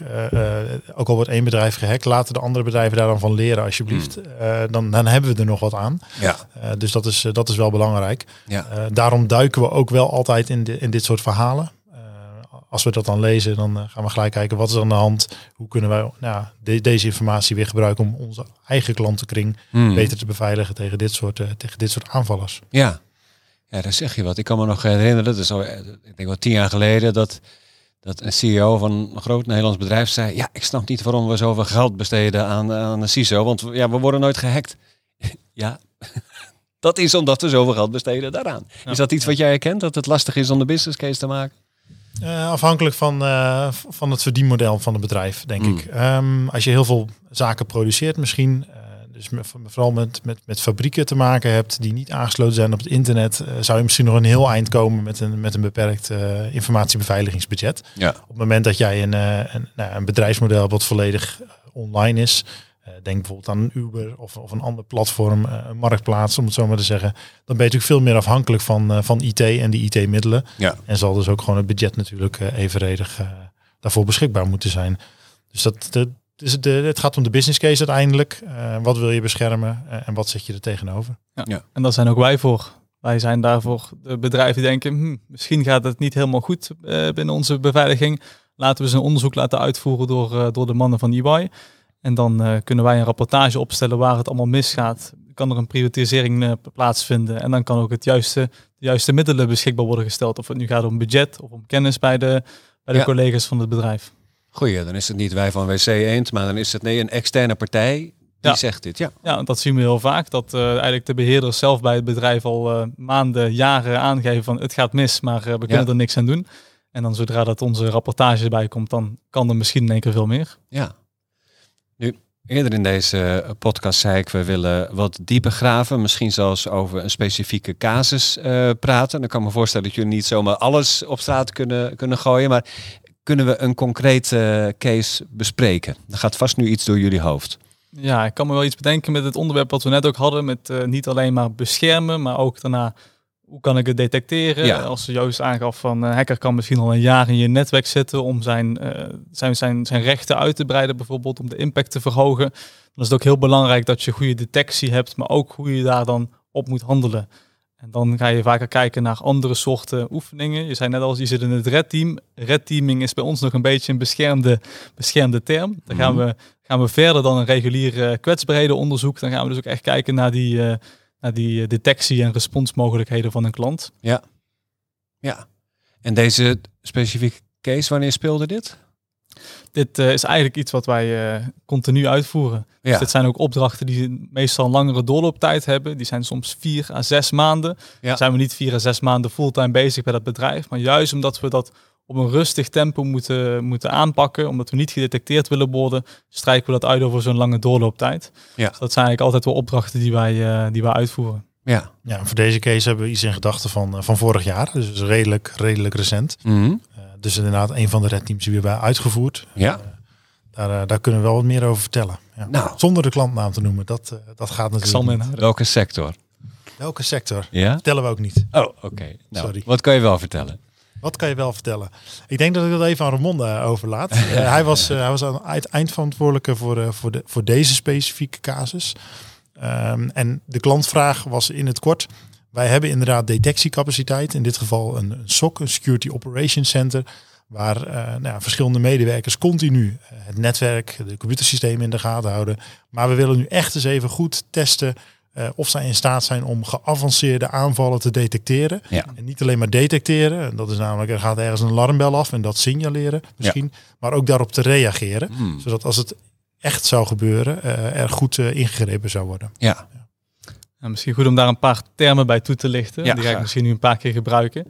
Ook al wordt één bedrijf gehackt, laten de andere bedrijven daar dan van leren, alsjeblieft. Hmm. Dan, dan hebben we er nog wat aan. Ja. Dus dat is, dat is wel belangrijk. Ja. Daarom duiken we ook wel altijd in, de, in dit soort verhalen. Als we dat dan lezen, dan uh, gaan we gelijk kijken wat is er aan de hand. Hoe kunnen wij nou, de, deze informatie weer gebruiken om onze eigen klantenkring Hmm. beter te beveiligen tegen dit soort, uh, tegen dit soort aanvallers. Ja. Ja, daar zeg je wat. Ik kan me nog herinneren, dat is al, ik denk wel tien jaar geleden, dat, dat een CEO van een groot Nederlands bedrijf zei, ja, ik snap niet waarom we zoveel geld besteden aan, aan een CISO, want ja, we worden nooit gehackt. (laughs) ja, (laughs) dat is omdat we zoveel geld besteden daaraan. Ja. Is dat iets wat jij herkent, dat het lastig is om de business case te maken? Uh, afhankelijk van, uh, van het verdienmodel van het bedrijf, denk Mm. ik. Um, als je heel veel zaken produceert misschien, uh, dus met, vooral met, met, met fabrieken te maken hebt die niet aangesloten zijn op het internet, zou je misschien nog een heel eind komen met een, met een beperkt informatiebeveiligingsbudget. Ja. Op het moment dat jij een, een, nou, een bedrijfsmodel hebt wat volledig online is, denk bijvoorbeeld aan een Uber of, of een ander platform, uh, een marktplaats om het zo maar te zeggen, dan ben je natuurlijk veel meer afhankelijk van, uh, van IT en die IT-middelen. Ja. En zal dus ook gewoon het budget natuurlijk uh, evenredig uh, daarvoor beschikbaar moeten zijn. Dus dat, dus de, het gaat om de business case uiteindelijk. Uh, wat wil je beschermen uh, en wat zet je er tegenover? Ja. ja. En daar zijn ook wij voor. Wij zijn daarvoor de bedrijven die denken, hm, misschien gaat het niet helemaal goed uh, binnen onze beveiliging. Laten we eens een onderzoek laten uitvoeren door, uh, door de mannen van EY. En dan uh, kunnen wij een rapportage opstellen waar het allemaal misgaat. Kan er een prioritisering uh, plaatsvinden. En dan kan ook het juiste, de juiste middelen beschikbaar worden gesteld. Of het nu gaat om budget of om kennis bij de, bij de ja. collega's van het bedrijf. Goeie, dan is het niet wij van WC Eend, maar dan is het nee, een externe partij die ja. zegt dit. Ja. ja, dat zien we heel vaak. Dat uh, eigenlijk de beheerders zelf bij het bedrijf al maanden, jaren aangeven van het gaat mis, maar we kunnen ja. er niks aan doen. En dan zodra dat onze rapportage erbij komt, dan kan er misschien in één keer veel meer. Ja. Nu, eerder in deze podcast zei ik, we willen wat dieper graven. Misschien zelfs over een specifieke casus uh, praten. Dan kan ik me voorstellen dat jullie niet zomaar alles op straat kunnen, kunnen gooien. Maar kunnen we een concrete case bespreken? Er gaat vast nu iets door jullie hoofd. Ja, ik kan me wel iets bedenken met het onderwerp wat we net ook hadden. Met niet alleen maar beschermen, maar ook daarna hoe kan ik het detecteren? Ja. Als Joost aangaf van een hacker kan misschien al een jaar in je netwerk zitten om zijn, eh, zijn, zijn, zijn rechten uit te breiden, bijvoorbeeld om de impact te verhogen. Dan is het ook heel belangrijk dat je goede detectie hebt, maar ook hoe je daar dan op moet handelen. En dan ga je vaker kijken naar andere soorten oefeningen. Je zei net al, je zit in het red team. Red teaming is bij ons nog een beetje een beschermde, beschermde term. Dan gaan, Mhm. we, gaan we verder dan een regulier uh, kwetsbaarhedenonderzoek. Dan gaan we dus ook echt kijken naar die, uh, naar die uh, detectie- en responsmogelijkheden van een klant. Ja. Ja. En deze specifieke case, wanneer speelde dit? Dit uh, is eigenlijk iets wat wij uh, continu uitvoeren. Ja. Dus dit zijn ook opdrachten die meestal een langere doorlooptijd hebben. Die zijn soms vier à zes maanden. Ja. Dan zijn we niet vier à zes maanden fulltime bezig bij dat bedrijf. Maar juist omdat we dat op een rustig tempo moeten, moeten aanpakken, omdat we niet gedetecteerd willen worden, strijken we dat uit over zo'n lange doorlooptijd. Ja. Dus dat zijn eigenlijk altijd wel opdrachten die wij, uh, die wij uitvoeren. Ja. ja, voor deze case hebben we iets in gedachten van, uh, van vorig jaar. Dus redelijk, redelijk recent. Mm -hmm. uh, dus inderdaad, een van de red teams die we hebben uitgevoerd. Ja. daar, daar kunnen we wel wat meer over vertellen. Ja. Nou. Zonder de klantnaam te noemen, dat, dat gaat natuurlijk niet. Welke sector? Welke sector? Ja? Vertellen we ook niet. Oh, oké. Okay. Nou, Sorry. Wat kan je wel vertellen? Wat kan je wel vertellen? Ik denk dat ik dat even aan Ramonda overlaat. uh, (laughs) hij was, uh, hij was aan het eindverantwoordelijke voor, uh, voor, de, voor deze specifieke casus. Um, en de klantvraag was in het kort. Wij hebben inderdaad detectiecapaciteit. In dit geval een, een SOC, een Security Operations Center. Waar nou ja, verschillende medewerkers continu het netwerk, de computersystemen in de gaten houden. Maar we willen nu echt eens even goed testen uh, of zij in staat zijn om geavanceerde aanvallen te detecteren. Ja. En niet alleen maar detecteren. Dat is namelijk, er gaat ergens een alarmbel af en dat signaleren misschien. Ja. Maar ook daarop te reageren. Hmm. Zodat als het echt zou gebeuren, uh, er goed uh, ingegrepen zou worden. Ja. ja. misschien goed om daar een paar termen bij toe te lichten. Ja, Die ga ik misschien nu een paar keer gebruiken.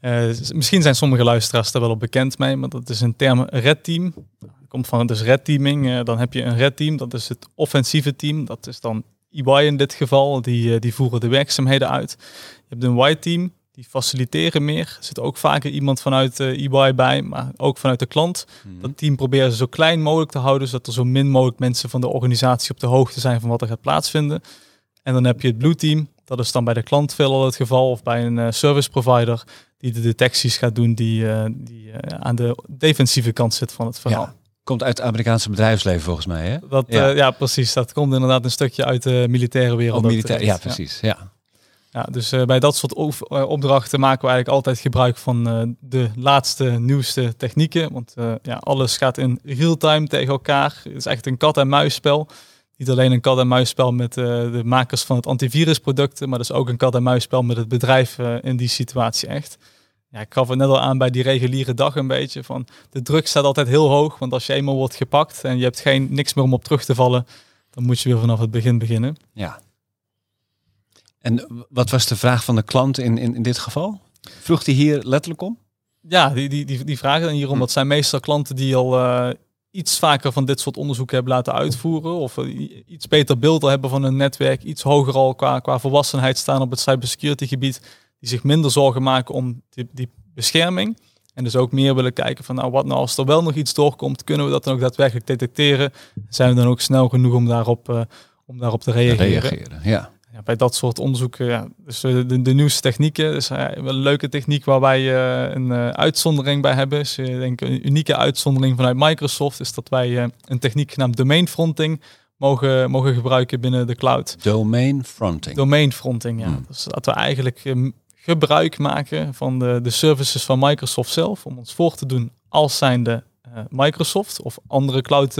Uh, misschien zijn sommige luisteraars daar wel op bekend mee, maar dat is een term red team. Komt van dus red teaming. Uh, dan heb je een red team, dat is het offensieve team. Dat is dan EY in dit geval, die, uh, die voeren de werkzaamheden uit. Je hebt een white team, die faciliteren meer. Er zit ook vaker iemand vanuit EY bij, maar ook vanuit de klant. Mhm. Dat team proberen ze zo klein mogelijk te houden, zodat er zo min mogelijk mensen van de organisatie op de hoogte zijn van wat er gaat plaatsvinden. En dan heb je het blue team, dat is dan bij de klant veelal het geval, of bij een uh, service provider die de detecties gaat doen die, uh, die uh, aan de defensieve kant zit van het verhaal. Ja. Komt uit het Amerikaanse bedrijfsleven volgens mij, hè? Dat, ja. ja. precies. Dat komt inderdaad een stukje uit de militaire wereld. Oh, militair, ja, precies. Ja. ja. Ja, dus uh, bij dat soort opdrachten maken we eigenlijk altijd gebruik van uh, de laatste, nieuwste technieken. Want ja, alles gaat in real-time tegen elkaar. Het is echt een kat-en-muisspel. Niet alleen een kat-en-muisspel met de makers van het antivirusproducten, maar dus ook een kat-en-muisspel met het bedrijf in die situatie echt. Ja, ik gaf het net al aan bij die reguliere dag een beetje van de druk staat altijd heel hoog, want als je eenmaal wordt gepakt en je hebt geen niks meer om op terug te vallen, dan moet je weer vanaf het begin beginnen. Ja. En wat was de vraag van de klant in, in, in dit geval? Vroeg hij hier letterlijk om? Ja, die, die, die, die vragen hierom. Hm. Dat zijn meestal klanten die al uh, iets vaker van dit soort onderzoeken hebben laten uitvoeren. Of uh, iets beter beeld al hebben van hun netwerk. Iets hoger al qua, qua volwassenheid staan op het cybersecurity gebied. Die zich minder zorgen maken om die, die bescherming. En dus ook meer willen kijken van nou wat nou als er wel nog iets doorkomt. Kunnen we dat dan ook daadwerkelijk detecteren? Zijn we dan ook snel genoeg om daarop, uh, om daarop te reageren? reageren ja. Ja, bij dat soort onderzoeken, ja, dus de, de, de nieuwste technieken, dus uh, wel een leuke techniek waar wij uh, een uitzondering bij hebben. Dus ik denk een unieke uitzondering vanuit Microsoft is dat wij een techniek genaamd domain fronting mogen, mogen gebruiken binnen de cloud. Domain fronting. Domain fronting, ja. Hmm. Dus dat we eigenlijk gebruik maken van de, de services van Microsoft zelf om ons voor te doen als zijnde Microsoft of andere cloud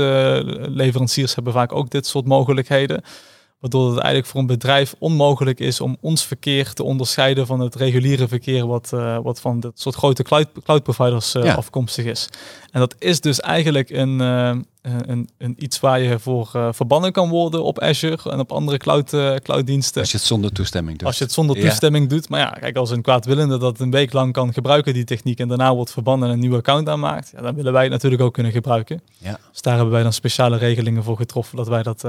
leveranciers hebben vaak ook dit soort mogelijkheden. Waardoor het eigenlijk voor een bedrijf onmogelijk is om ons verkeer te onderscheiden van het reguliere verkeer wat, uh, wat van dat soort grote cloud, cloud providers uh, ja. afkomstig is. En dat is dus eigenlijk een, uh, een, een iets waar je voor verbannen kan worden op Azure en op andere cloud, clouddiensten. Als je het zonder toestemming doet. Als je het zonder toestemming ja. doet. Maar ja, kijk, als een kwaadwillende dat een week lang kan gebruiken, die techniek, en daarna wordt verbannen en een nieuwe account aanmaakt, ja, dan willen wij het natuurlijk ook kunnen gebruiken. Ja. Dus daar hebben wij dan speciale regelingen voor getroffen, dat wij dat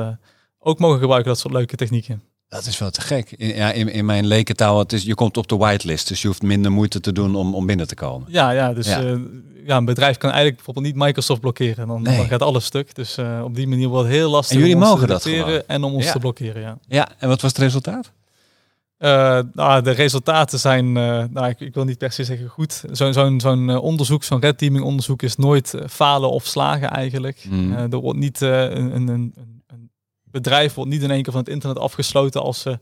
ook mogen gebruiken, dat soort leuke technieken. Dat is wel te gek. In, ja, in, in mijn lekentaal, het is, je komt op de whitelist, dus je hoeft minder moeite te doen om, om binnen te komen. Ja, ja dus Ja. ja. ja, een bedrijf kan eigenlijk bijvoorbeeld niet Microsoft blokkeren. Dan, Nee. dan gaat alles stuk. Dus eh, op die manier wordt het heel lastig En jullie om ons mogen te dat en om ons Ja. te blokkeren. Ja. Ja, en wat was het resultaat? Uh, nou, de resultaten zijn, uh, nou, ik, ik, wil niet per se zeggen goed. Zo'n zo'n zo'n onderzoek, zo'n red teaming onderzoek is nooit falen of slagen eigenlijk. Mm. er wordt niet een, een, een, bedrijf wordt niet in één keer van het internet afgesloten als ze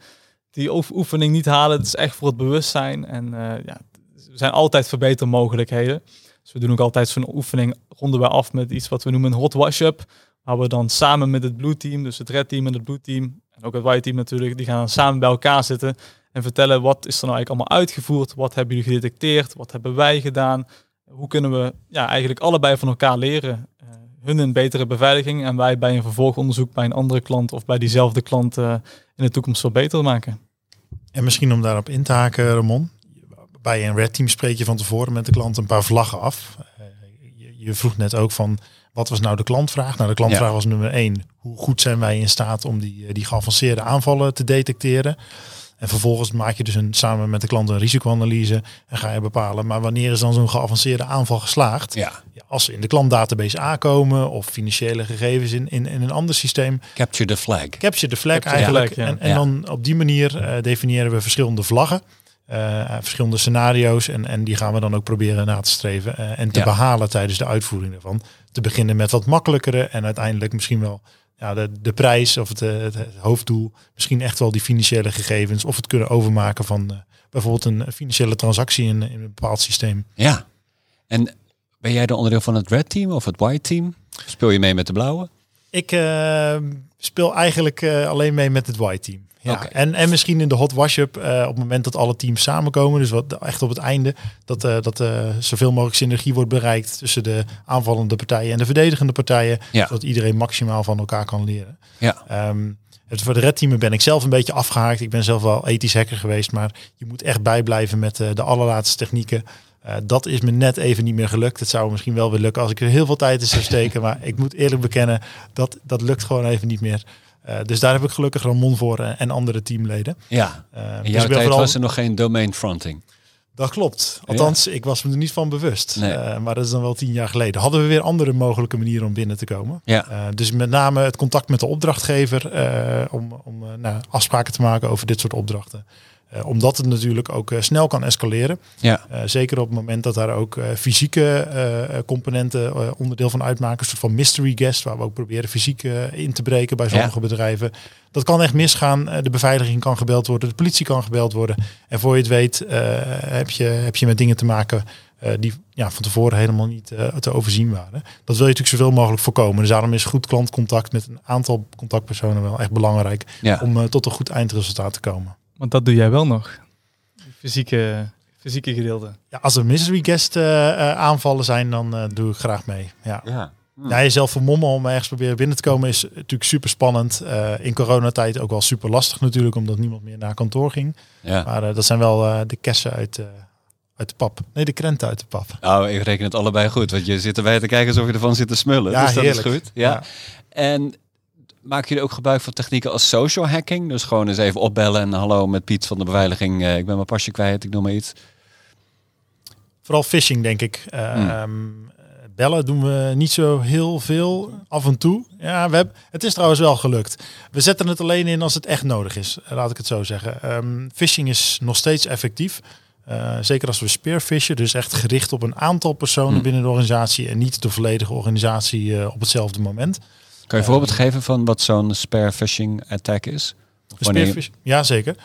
die oefening niet halen. Het is echt voor het bewustzijn en ja, er zijn altijd verbetermogelijkheden. Dus we doen ook altijd zo'n oefening ronden we af met iets wat we noemen een hot wash-up. Waar we dan samen met het blue team, dus het red team en het blue team en ook het white team natuurlijk, die gaan samen bij elkaar zitten en vertellen wat is er nou eigenlijk allemaal uitgevoerd, wat hebben jullie gedetecteerd, wat hebben wij gedaan, hoe kunnen we ja, eigenlijk allebei van elkaar leren. Hun een betere beveiliging en wij bij een vervolgonderzoek bij een andere klant of bij diezelfde klant uh, in de toekomst veel beter maken. En misschien om daarop in te haken, Ramon. Bij een red team spreek je van tevoren met de klant een paar vlaggen af. Uh, je, je vroeg net ook van wat was nou de klantvraag? Nou, de klantvraag was nummer één. Hoe goed zijn wij in staat om die, eh, die geavanceerde aanvallen te detecteren? En vervolgens maak je dus een, samen met de klant een risicoanalyse en ga je bepalen, maar wanneer is dan zo'n geavanceerde aanval geslaagd? Ja. als ze in de klantdatabase aankomen of financiële gegevens in, in, in een ander systeem. Capture the flag. Capture the flag eigenlijk. En, en dan op die manier uh, definiëren we verschillende vlaggen. Uh, verschillende scenario's en, en die gaan we dan ook proberen na te streven uh, en te behalen tijdens de uitvoering ervan. Te beginnen met wat makkelijkere en uiteindelijk misschien wel ja, de, de prijs of het, het, hoofddoel, misschien echt wel die financiële gegevens of het kunnen overmaken van uh, bijvoorbeeld een financiële transactie in, in een bepaald systeem. Ja, en ben jij de onderdeel van het red team of het white team? Speel je mee met de blauwe? Ik speel eigenlijk alleen mee met het white team. Ja, en, en misschien in de hot wash-up uh, op het moment dat alle teams samenkomen. Dus wat echt op het einde. Dat, uh, dat zoveel mogelijk synergie wordt bereikt tussen de aanvallende partijen en de verdedigende partijen. Ja. Zodat iedereen maximaal van elkaar kan leren. Ja. Um, het, voor de red team ben ik zelf een beetje afgehaakt. Ik ben zelf wel ethisch hacker geweest. Maar je moet echt bijblijven met de allerlaatste technieken. Dat is me net even niet meer gelukt. Het zou misschien wel weer lukken als ik er heel veel tijd in zou (laughs) steken. maar ik moet eerlijk bekennen, dat, dat lukt gewoon even niet meer. Uh, dus daar heb ik gelukkig Ramon voor uh, en andere teamleden. Ja, in jouw dus tijd vooral... was er nog geen domain fronting. Dat klopt. Althans, ja. ik was me er niet van bewust. Nee. maar dat is dan wel tien jaar geleden. Hadden we weer andere mogelijke manieren om binnen te komen. Ja. dus met name het contact met de opdrachtgever om, om nou, afspraken te maken over dit soort opdrachten. Uh, omdat het natuurlijk ook uh, snel kan escaleren. Ja. Uh, zeker op het moment dat daar ook fysieke componenten onderdeel van uitmaken. Een soort van mystery guest, waar we ook proberen fysiek in te breken bij sommige ja. bedrijven. Dat kan echt misgaan. de beveiliging kan gebeld worden, de politie kan gebeld worden. En voor je het weet heb, je, heb je met dingen te maken die ja, van tevoren helemaal niet te overzien waren. Dat wil je natuurlijk zoveel mogelijk voorkomen. Dus daarom is goed klantcontact met een aantal contactpersonen wel echt belangrijk. Ja. Om tot een goed eindresultaat te komen. Want dat doe jij wel nog. Fysieke, fysieke gedeelte. Ja, als er mystery guest uh, aanvallen zijn, dan uh, doe ik graag mee. Ja. ja. Hm. Ja, jezelf vermommen om ergens proberen binnen te komen is natuurlijk super spannend. in coronatijd ook wel super lastig natuurlijk, omdat niemand meer naar kantoor ging. Ja. Maar dat zijn wel de kessen uit, uit de pap. Nee, de krenten uit de pap. Nou, ik reken het allebei goed, want je zit erbij te kijken alsof je ervan zit te smullen. Ja, dus dat heerlijk. is goed. Ja. Ja. En Maken jullie ook gebruik van technieken als social hacking? Dus gewoon eens even opbellen en hallo met Piet van de beveiliging. Uh, ik ben mijn pasje kwijt, ik noem maar iets. Vooral phishing, denk ik. Uh, hmm. Bellen doen we niet zo heel veel. Af en toe. Ja, we hebben, het is trouwens wel gelukt. We zetten het alleen in als het echt nodig is. Laat ik het zo zeggen. Um, phishing is nog steeds effectief. Uh, zeker als we spearfishen, dus echt gericht op een aantal personen hmm. binnen de organisatie en niet de volledige organisatie uh, op hetzelfde moment. Kan je een voorbeeld geven van wat zo'n spare phishing attack is? Wanneer... Ja, zeker.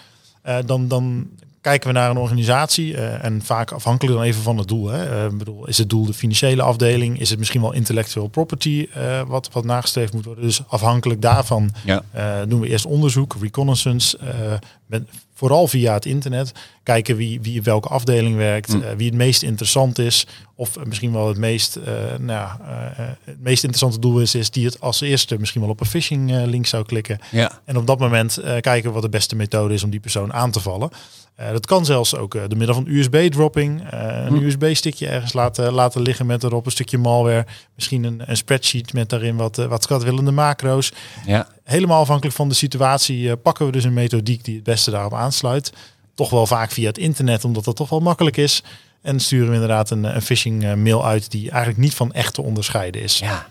Uh, dan, dan kijken we naar een organisatie uh, en vaak afhankelijk dan even van het doel. Hè. Uh, bedoel, is het doel de financiële afdeling? Is het misschien wel intellectual property wat, wat nagestreefd moet worden? Dus afhankelijk daarvan ja. doen we eerst onderzoek, reconnaissance, met, vooral via het internet. Kijken wie, wie op welke afdeling werkt, mm. wie het meest interessant is. Of misschien wel het meest, uh, nou, uh, het meest interessante doel is, is die het als eerste misschien wel op een phishing link zou klikken. Ja. En op dat moment kijken wat de beste methode is om die persoon aan te vallen. dat kan zelfs ook door middel van USB-dropping. een mm. USB-stickje ergens laten, laten liggen met erop een stukje malware. Misschien een, een spreadsheet met daarin wat, wat schatwillende macro's. Ja. Helemaal afhankelijk van de situatie pakken we dus een methodiek die het beste daarop aansluit. Toch wel vaak via het internet, omdat dat toch wel makkelijk is. En sturen we inderdaad een, een phishing mail uit die eigenlijk niet van echt te onderscheiden is. Ja,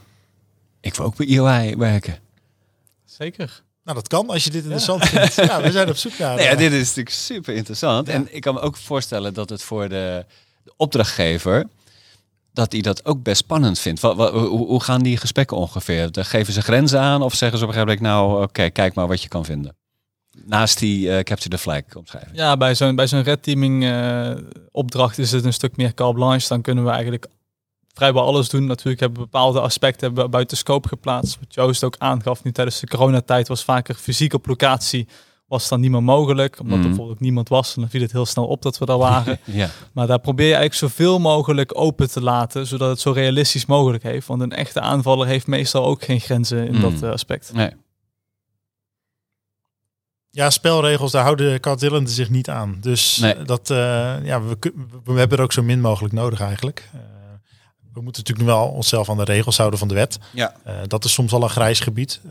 ik wil ook bij EOI werken. Zeker. Nou, dat kan als je dit interessant (laughs) vindt. Ja, we zijn op zoek naar. Nee, ja, eh, dit is natuurlijk super interessant. Ja. En ik kan me ook voorstellen dat het voor de, de opdrachtgever dat hij dat ook best spannend vindt. Hoe, hoe gaan die gesprekken ongeveer? Geven ze grenzen aan of zeggen ze op een gegeven moment nou, oké, kijk maar wat je kan vinden. Naast die eh, capture the flag omschrijving. Ja, bij zo'n bij zo'n red teaming eh, opdracht is het een stuk meer carte blanche. Dan kunnen we eigenlijk vrijwel alles doen. Natuurlijk hebben we bepaalde aspecten hebben buiten scope geplaatst. Wat Joost ook aangaf, nu tijdens de coronatijd was vaker fysiek op locatie was dan niet meer mogelijk. Omdat Mhm. er bijvoorbeeld ook niemand was. En dan viel het heel snel op dat we daar waren. (laughs) Ja, maar daar probeer je eigenlijk zoveel mogelijk open te laten. Zodat het zo realistisch mogelijk heeft. Want een echte aanvaller heeft meestal ook geen grenzen in Mhm. dat eh, aspect. nee. Ja, spelregels, daar houden kaartillenden zich niet aan. Dus Nee. eh, dat, eh, ja, we, we hebben er ook zo min mogelijk nodig eigenlijk. Eh, we moeten natuurlijk wel onszelf aan de regels houden van de wet. Ja. Eh, dat is soms al een grijs gebied.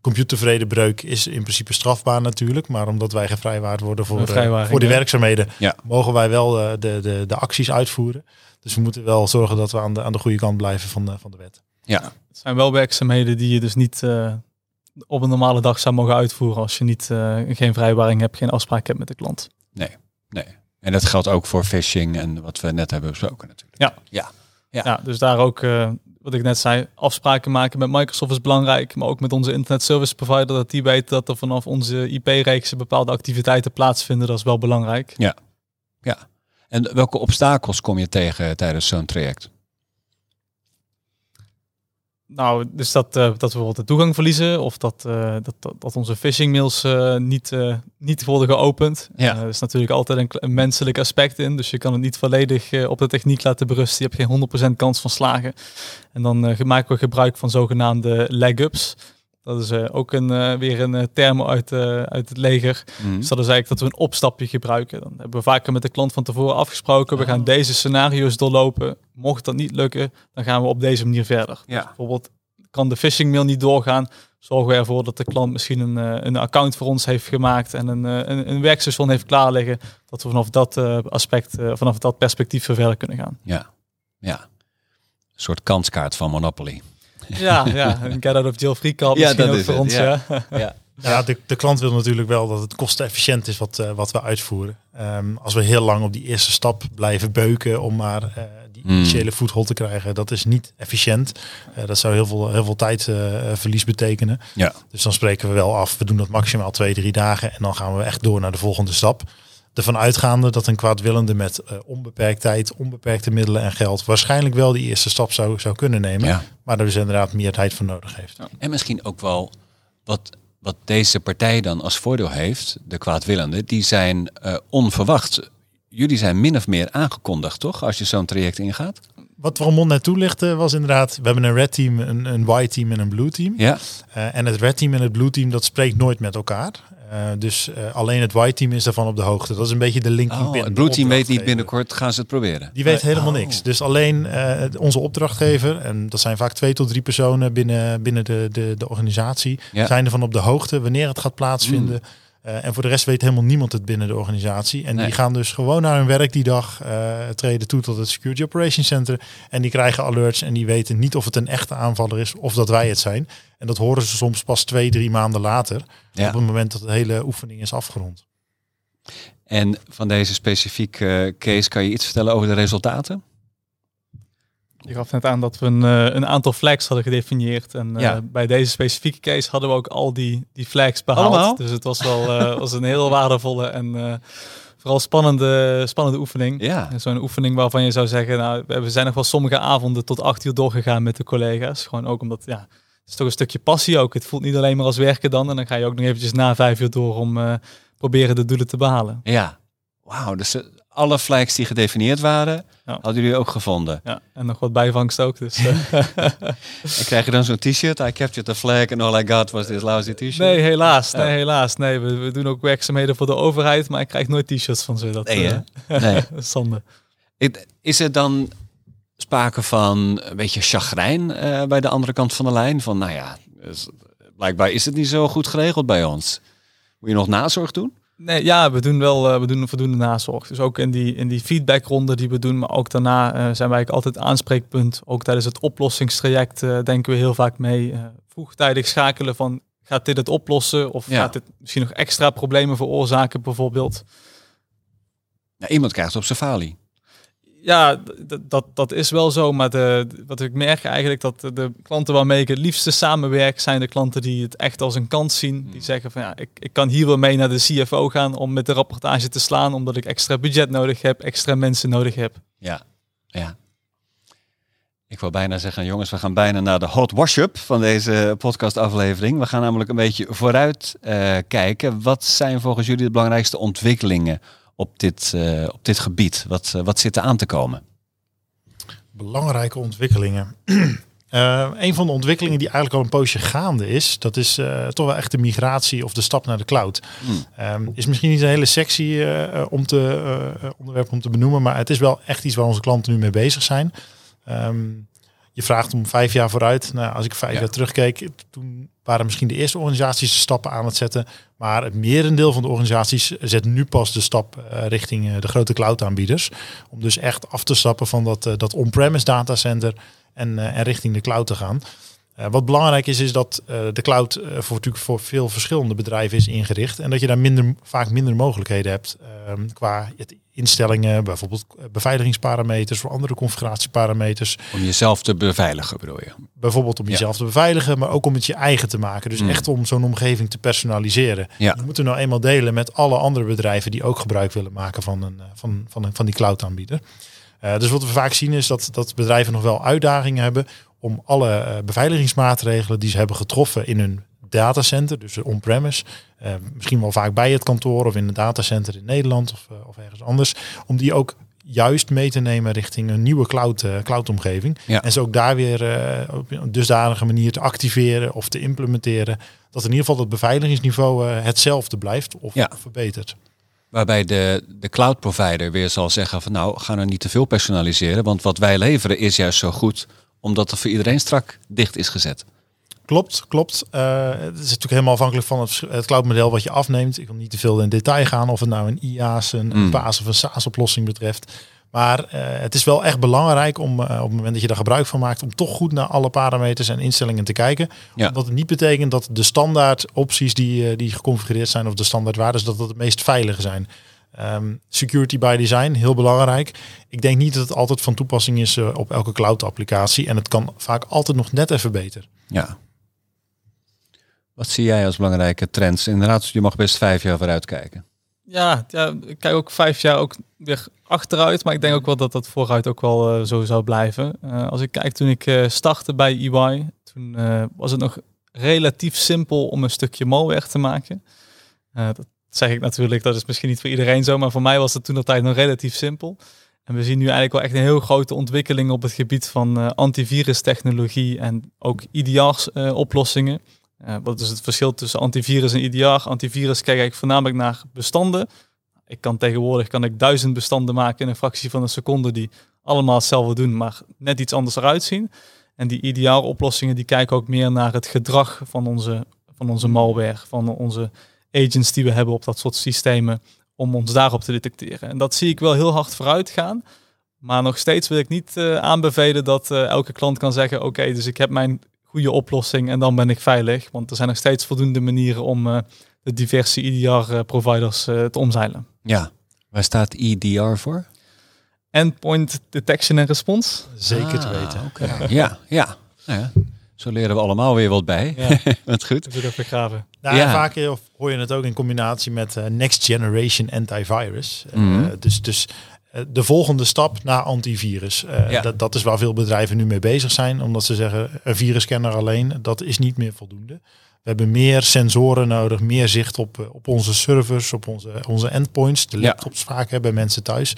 Computervredebreuk is in principe strafbaar natuurlijk. Maar omdat wij gevrijwaard worden voor, Een eh, voor die ja. werkzaamheden, Ja. mogen wij wel eh, de, de, de acties uitvoeren. Dus we moeten wel zorgen dat we aan de, aan de goede kant blijven van de, van de wet. Ja. Het zijn wel werkzaamheden die je dus niet eh, op een normale dag zou mogen uitvoeren als je niet, eh, geen vrijwaring hebt, geen afspraak hebt met de klant. nee. En dat geldt ook voor phishing en wat we net hebben besproken natuurlijk. Ja. Ja. Ja, dus daar ook, eh, wat ik net zei, afspraken maken met Microsoft is belangrijk, maar ook met onze internet service provider, dat die weten dat er vanaf onze IP-reeksen bepaalde activiteiten plaatsvinden, dat is wel belangrijk. En welke obstakels kom je tegen tijdens zo'n traject? Nou, dus dat, eh, dat we bijvoorbeeld de toegang verliezen of dat, eh, dat, dat, onze phishing mails eh, niet, niet worden geopend. Ja. Er is natuurlijk altijd een, een menselijk aspect in, dus je kan het niet volledig op de techniek laten berusten. Je hebt geen 100% kans van slagen. En dan maken we gebruik van zogenaamde leg-ups. Dat is eh, ook een, eh, weer een eh, term uit, uit het leger. Mhm. Dus dat is eigenlijk dat we een opstapje gebruiken. Dan hebben we vaker met de klant van tevoren afgesproken. We gaan Oh. deze scenario's doorlopen. Mocht dat niet lukken, dan gaan we op deze manier verder. Ja. Bijvoorbeeld kan de phishing mail niet doorgaan. Zorgen we ervoor dat de klant misschien een, een account voor ons heeft gemaakt en een, een, een werkstation heeft klaar liggen. Dat we vanaf dat aspect, vanaf dat perspectief verder kunnen gaan. Ja. Ja. Een soort kanskaart van Monopoly. (laughs) Ja, ja een get out of jail free card Ja, misschien dat ook is voor het, ons. ja. Ja. (laughs) Ja. Ja, de, de klant wil natuurlijk wel dat het kostenefficiënt is wat, eh, wat we uitvoeren. Ehm, als we heel lang op die eerste stap blijven beuken om maar eh, die Hmm. initiële voethold te krijgen, dat is niet efficiënt. Eh, dat zou heel veel, heel veel tijdverlies betekenen. Ja. Dus dan spreken we wel af, we doen dat maximaal twee, drie dagen en dan gaan we echt door naar de volgende stap. Ervan uitgaande dat een kwaadwillende met eh, onbeperkt tijd, onbeperkte middelen en geld waarschijnlijk wel die eerste stap zou, zou kunnen nemen. Ja. Maar er dus inderdaad meer tijd voor nodig heeft. En misschien ook wel wat, wat deze partij dan als voordeel heeft, de kwaadwillende, die zijn eh, onverwacht. Jullie zijn min of meer aangekondigd, toch? Als je zo'n traject ingaat. Wat Ramon net toelichtte was inderdaad, we hebben een red team, een, een white team en een blue team. Ja. Eh, en het red team en het blue team, dat spreekt nooit met elkaar. Eh, dus eh, alleen het white team is daarvan op de hoogte. Dat is een beetje de linking Oh, pin. het Blue Team weet niet binnenkort, gaan ze het proberen. Die weet Nee. helemaal Oh. niks. Dus alleen eh, onze opdrachtgever, en dat zijn vaak twee tot drie personen binnen, binnen de, de, de organisatie, Ja. zijn ervan op de hoogte wanneer het gaat plaatsvinden. Eh, en voor de rest weet helemaal niemand het binnen de organisatie. En Nee. die gaan dus gewoon naar hun werk die dag, eh, treden toe tot het Security Operations Center. En die krijgen alerts en die weten niet of het een echte aanvaller is of dat wij het zijn. En dat horen ze soms pas twee, drie maanden later. Ja. Op het moment dat de hele oefening is afgerond. En van deze specifieke case kan je iets vertellen over de resultaten? Je gaf net aan dat we een, eh, een aantal flags hadden gedefinieerd. En eh, bij deze specifieke case hadden we ook al die, die flags behaald. Allemaal? Dus het was wel eh, was een heel waardevolle en vooral spannende, spannende oefening. Ja. Zo'n oefening waarvan je zou zeggen, nou, we zijn nog wel sommige avonden tot acht uur doorgegaan met de collega's. Gewoon ook omdat, ja, het is toch een stukje passie ook. Het voelt niet alleen maar als werken dan. En dan ga je ook nog eventjes na vijf uur door om proberen de doelen te behalen. Ja. Wauw, dus alle flags die gedefinieerd waren, Ja. hadden jullie ook gevonden. Ja, en nog wat bijvangst ook. Dus, (laughs) eh, En krijg je dan zo'n t-shirt? I captured the flag and all I got was this lousy t-shirt? Nee, helaas. Nee, helaas. Nee, we, we doen ook werkzaamheden voor de overheid, maar ik krijg nooit t-shirts van ze. Dat, Nee, eh, Nee. (laughs) zonde. Is er dan sprake van een beetje chagrijn eh, bij de andere kant van de lijn? Van nou ja, dus, blijkbaar is het niet zo goed geregeld bij ons. Moet je nog nazorg doen? Nee, ja, we doen wel eh, we doen voldoende nazorg. Dus ook in die, in die feedbackronde die we doen, maar ook daarna eh, zijn wij eigenlijk altijd aanspreekpunt. Ook tijdens het oplossingstraject eh, denken we heel vaak mee. vroegtijdig schakelen van gaat dit het oplossen? Of Ja. gaat dit misschien nog extra problemen veroorzaken bijvoorbeeld? Ja, iemand krijgt op falie. Ja, dat, dat is wel zo. Maar de, wat ik merk eigenlijk dat de, klanten waarmee ik het liefste samenwerk, zijn de klanten die het echt als een kans zien. Die zeggen van ja, ik, ik kan hier wel mee naar de CFO gaan om met de rapportage te slaan, omdat ik extra budget nodig heb, extra mensen nodig heb. Ja, ja. Ik wil bijna zeggen, jongens, we gaan bijna naar de hot wash-up van deze podcastaflevering. We gaan namelijk een beetje vooruit eh, kijken. Wat zijn volgens jullie de belangrijkste ontwikkelingen op dit, eh, op dit gebied? Wat, eh, wat zit er aan te komen? Belangrijke ontwikkelingen. (clears throat) Eh, een van de ontwikkelingen die eigenlijk al een poosje gaande is, dat is toch wel echt de migratie of de stap naar de cloud. Hmm. Ehm, is misschien niet een hele sexy om te, onderwerp om te benoemen, maar het is wel echt iets waar onze klanten nu mee bezig zijn. Ehm, je vraagt om vijf jaar vooruit. Nou, als ik vijf Ja. jaar terugkeek, toen waren misschien de eerste organisaties de stappen aan het zetten. Maar het merendeel van de organisaties zet nu pas de stap eh, richting eh, de grote cloud-aanbieders. Om dus echt af te stappen van dat, eh, dat on-premise datacenter en, en richting de cloud te gaan. Eh, wat belangrijk is, is dat eh, de cloud eh, voor, natuurlijk voor veel verschillende bedrijven is ingericht. En dat je daar minder, vaak minder mogelijkheden hebt ehm, qua het instellingen, bijvoorbeeld beveiligingsparameters of andere configuratieparameters. Om jezelf te beveiligen, bedoel je? Bijvoorbeeld om Ja. jezelf te beveiligen, maar ook om het je eigen te maken. Dus Mm. echt om zo'n omgeving te personaliseren. Ja. Je moet er nou eenmaal delen met alle andere bedrijven die ook gebruik willen maken van, een, van, van, van die cloud aanbieder. Dus wat we vaak zien is dat, dat bedrijven nog wel uitdagingen hebben om alle eh, beveiligingsmaatregelen die ze hebben getroffen in hun datacenter, dus on-premise, eh, misschien wel vaak bij het kantoor of in een datacenter in Nederland of, eh, of ergens anders, om die ook juist mee te nemen richting een nieuwe cloud, eh, cloud-omgeving. Ja. En ze ook daar weer op een dusdanige manier te activeren of te implementeren, dat in ieder geval het beveiligingsniveau hetzelfde blijft of Ja. verbetert. Waarbij de, de cloud provider weer zal zeggen van nou, ga er niet te veel personaliseren. Want wat wij leveren is juist zo goed, omdat er voor iedereen strak dicht is gezet. Klopt, klopt. Eh, het is natuurlijk helemaal afhankelijk van het, cloudmodel wat je afneemt. Ik wil niet te veel in detail gaan of het nou een IaaS, een, Mm. PaaS of een SaaS-oplossing betreft. Maar eh, het is wel echt belangrijk om eh, op het moment dat je daar gebruik van maakt, om toch goed naar alle parameters en instellingen te kijken. Ja. Omdat het niet betekent dat de standaard opties die, die geconfigureerd zijn of de standaard waarden, dat dat het meest veilige zijn. Ehm, security by design, heel belangrijk. Ik denk niet dat het altijd van toepassing is eh, op elke cloud-applicatie. En het kan vaak altijd nog net even beter. Ja. Wat zie jij als belangrijke trends? Inderdaad, je mag best vijf jaar vooruit kijken. Ja, ja, ik kijk ook vijf jaar ook weer achteruit, maar ik denk ook wel dat dat vooruit ook wel eh, zo zou blijven. Eh, als ik kijk toen ik eh, startte bij EY, toen eh, was het nog relatief simpel om een stukje malware te maken. Eh, dat zeg ik natuurlijk, dat is misschien niet voor iedereen zo, maar voor mij was het toen altijd nog relatief simpel. En we zien nu eigenlijk wel echt een heel grote ontwikkeling op het gebied van eh antivirus-technologie en ook IDR-oplossingen. Eh, wat is het verschil tussen antivirus en IDR? Antivirus kijk ik voornamelijk naar bestanden. Ik kan tegenwoordig kan ik duizend bestanden maken in een fractie van een seconde die allemaal hetzelfde doen, maar net iets anders eruit zien. En die IDR-oplossingen die kijken ook meer naar het gedrag van onze, van onze malware, van onze agents die we hebben op dat soort systemen, om ons daarop te detecteren. En dat zie ik wel heel hard vooruit gaan. Maar nog steeds wil ik niet eh, aanbevelen dat eh, elke klant kan zeggen: Oké, dus ik heb mijn goede oplossing en dan ben ik veilig. Want er zijn nog steeds voldoende manieren om eh, de diverse IDR-providers eh, te omzeilen. Ja. Waar staat EDR voor? Endpoint Detection en Response. Zeker te Ah, weten. oké. Ja, ja. Nou ja. Zo leren we allemaal weer wat bij. Ja, (laughs) Wat goed. dat wil ik begraven. Nou, Ja. vaak eh, hoor je het ook in combinatie met eh, Next Generation Antivirus. Eh, Mhm. dus dus de volgende stap naar antivirus. Ja. dat, dat is waar veel bedrijven nu mee bezig zijn. Omdat ze zeggen, een virusscanner alleen, dat is niet meer voldoende. We hebben meer sensoren nodig, meer zicht op, op onze servers, op onze, onze endpoints, de Ja. laptops vaak hebben mensen thuis.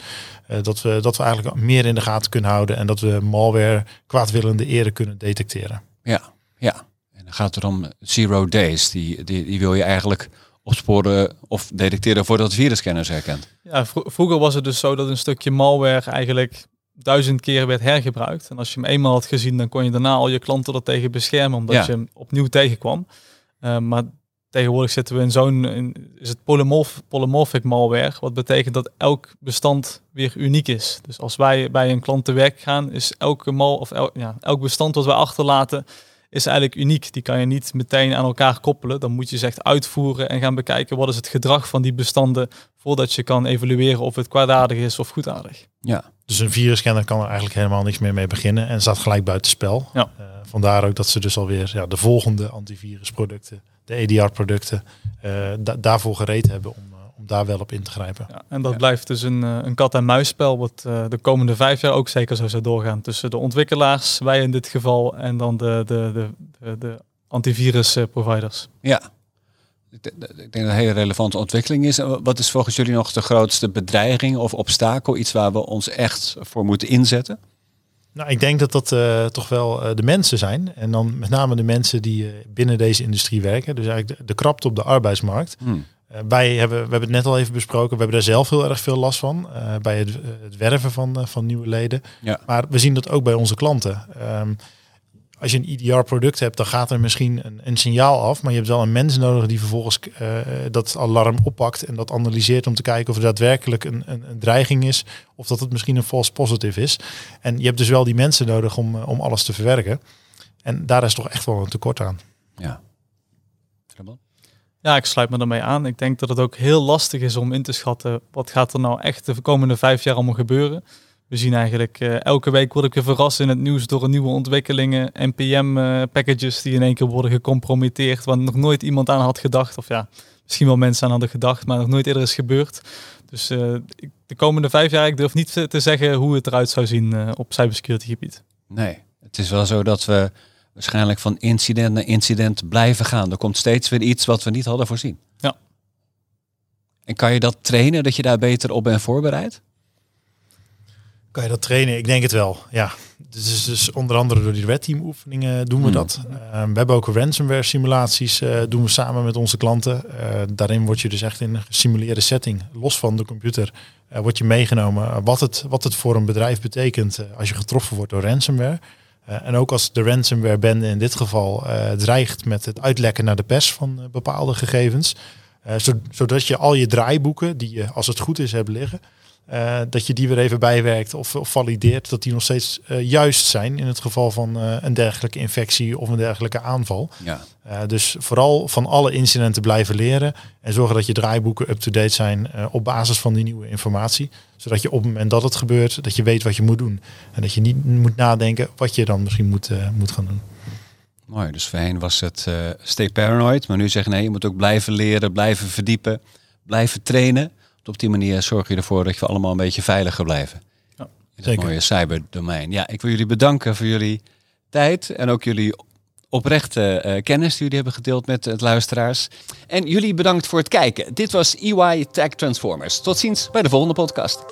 Dat, we, dat we eigenlijk meer in de gaten kunnen houden en dat we malware kwaadwillende eren kunnen detecteren. Ja, ja. Gaat het om zero days. Die, die, die wil je eigenlijk opsporen of detecteren voordat het virusscanners herkent. Ja, vro- vroeger was het dus zo dat een stukje malware eigenlijk duizend keer werd hergebruikt. En als je hem eenmaal had gezien, dan kon je daarna al je klanten er tegen beschermen, omdat Ja. je hem opnieuw tegenkwam. Eh, maar tegenwoordig zitten we in zo'n, is het polymorph, polymorphic malware, wat betekent dat elk bestand weer uniek is. Dus als wij bij een klant te werk gaan, is elke mal of el- ja, elk bestand wat wij achterlaten, is eigenlijk uniek. Die kan je niet meteen aan elkaar koppelen. Dan moet je ze echt uitvoeren en gaan bekijken wat is het gedrag van die bestanden voordat je kan evalueren of het kwaadaardig is of goedaardig. Ja. Dus een virusscanner kan er eigenlijk helemaal niks meer mee beginnen en staat gelijk buiten spel. Ja. Uh, vandaar ook dat ze dus alweer ja, de volgende antivirusproducten, de EDR-producten, uh, da daarvoor gereed hebben om, uh, om daar wel op in te grijpen. Ja, en dat Ja. blijft dus een, een kat-en-muisspel wat de komende vijf jaar ook zeker zo zou doorgaan. Tussen de ontwikkelaars, wij in dit geval, en dan de, de, de, de, de antivirus-providers. Ja. Ik denk dat het een hele relevante ontwikkeling is. En Wat is volgens jullie nog de grootste bedreiging of obstakel? Iets waar we ons echt voor moeten inzetten? Nou, ik denk dat dat uh, toch wel uh, de mensen zijn. En dan met name de mensen die uh, binnen deze industrie werken. Dus eigenlijk de, de krapte op de arbeidsmarkt. Hmm. Wij hebben, we hebben het net al even besproken. We hebben daar zelf heel erg veel last van. eh, bij het, het werven van, van nieuwe leden. Ja. Maar we zien dat ook bij onze klanten. Um, als je een IDR-product hebt, dan gaat er misschien een, een, signaal af. Maar je hebt wel een mens nodig die vervolgens uh, dat alarm oppakt en dat analyseert om te kijken of er daadwerkelijk een, een, een, dreiging is. Of dat het misschien een false positive is. En je hebt dus wel die mensen nodig om, om alles te verwerken. En daar is toch echt wel een tekort aan. Ja. Ja, ik sluit me daarmee aan. Ik denk dat het ook heel lastig is om in te schatten wat gaat er nou echt de komende vijf jaar allemaal gebeuren. We zien eigenlijk uh, elke week word ik weer verrast in het nieuws door nieuwe ontwikkelingen, NPM-packages uh, die in één keer worden gecompromitteerd, waar nog nooit iemand aan had gedacht. Of ja, misschien wel mensen aan hadden gedacht, maar nog nooit eerder is gebeurd. Dus uh, de komende vijf jaar, ik durf niet te zeggen hoe het eruit zou zien op cybersecurity gebied. Nee, het is wel zo dat we waarschijnlijk van incident naar incident blijven gaan. Er komt steeds weer iets wat we niet hadden voorzien. Ja. En kan je dat trainen, dat je daar beter op bent voorbereid? Kan je dat trainen? Ik denk het wel, ja. Dus, dus onder andere door die red team oefeningen doen we Hmm. dat. Uh, we hebben ook ransomware simulaties, uh, doen we samen met onze klanten. Uh, daarin word je dus echt in een gesimuleerde setting, los van de computer, uh, word je meegenomen wat het, wat het voor een bedrijf betekent uh, als je getroffen wordt door ransomware. Uh, en ook als de ransomware bende in dit geval uh, dreigt met het uitlekken naar de pers van uh, bepaalde gegevens. Zodat je al je draaiboeken, die je als het goed is hebt liggen, uh, dat je die weer even bijwerkt of, of valideert dat die nog steeds uh, juist zijn in het geval van uh, een dergelijke infectie of een dergelijke aanval. Ja. Dus vooral van alle incidenten blijven leren en zorgen dat je draaiboeken up-to-date zijn op basis van die nieuwe informatie. Zodat je op het moment dat het gebeurt, dat je weet wat je moet doen. En dat je niet moet nadenken wat je dan misschien moet, moet gaan doen. Mooi, dus voorheen was het stay paranoid, maar nu zeggen nee, je moet ook blijven leren, blijven verdiepen, blijven trainen. Op die manier zorg je ervoor dat we allemaal een beetje veiliger blijven. Ja, in het mooie cyberdomein. Ja, ik wil jullie bedanken voor jullie tijd en ook jullie oprechte uh, kennis die jullie hebben gedeeld met het luisteraars. En jullie bedankt voor het kijken. Dit was EY Tech Transformers. Tot ziens bij de volgende podcast.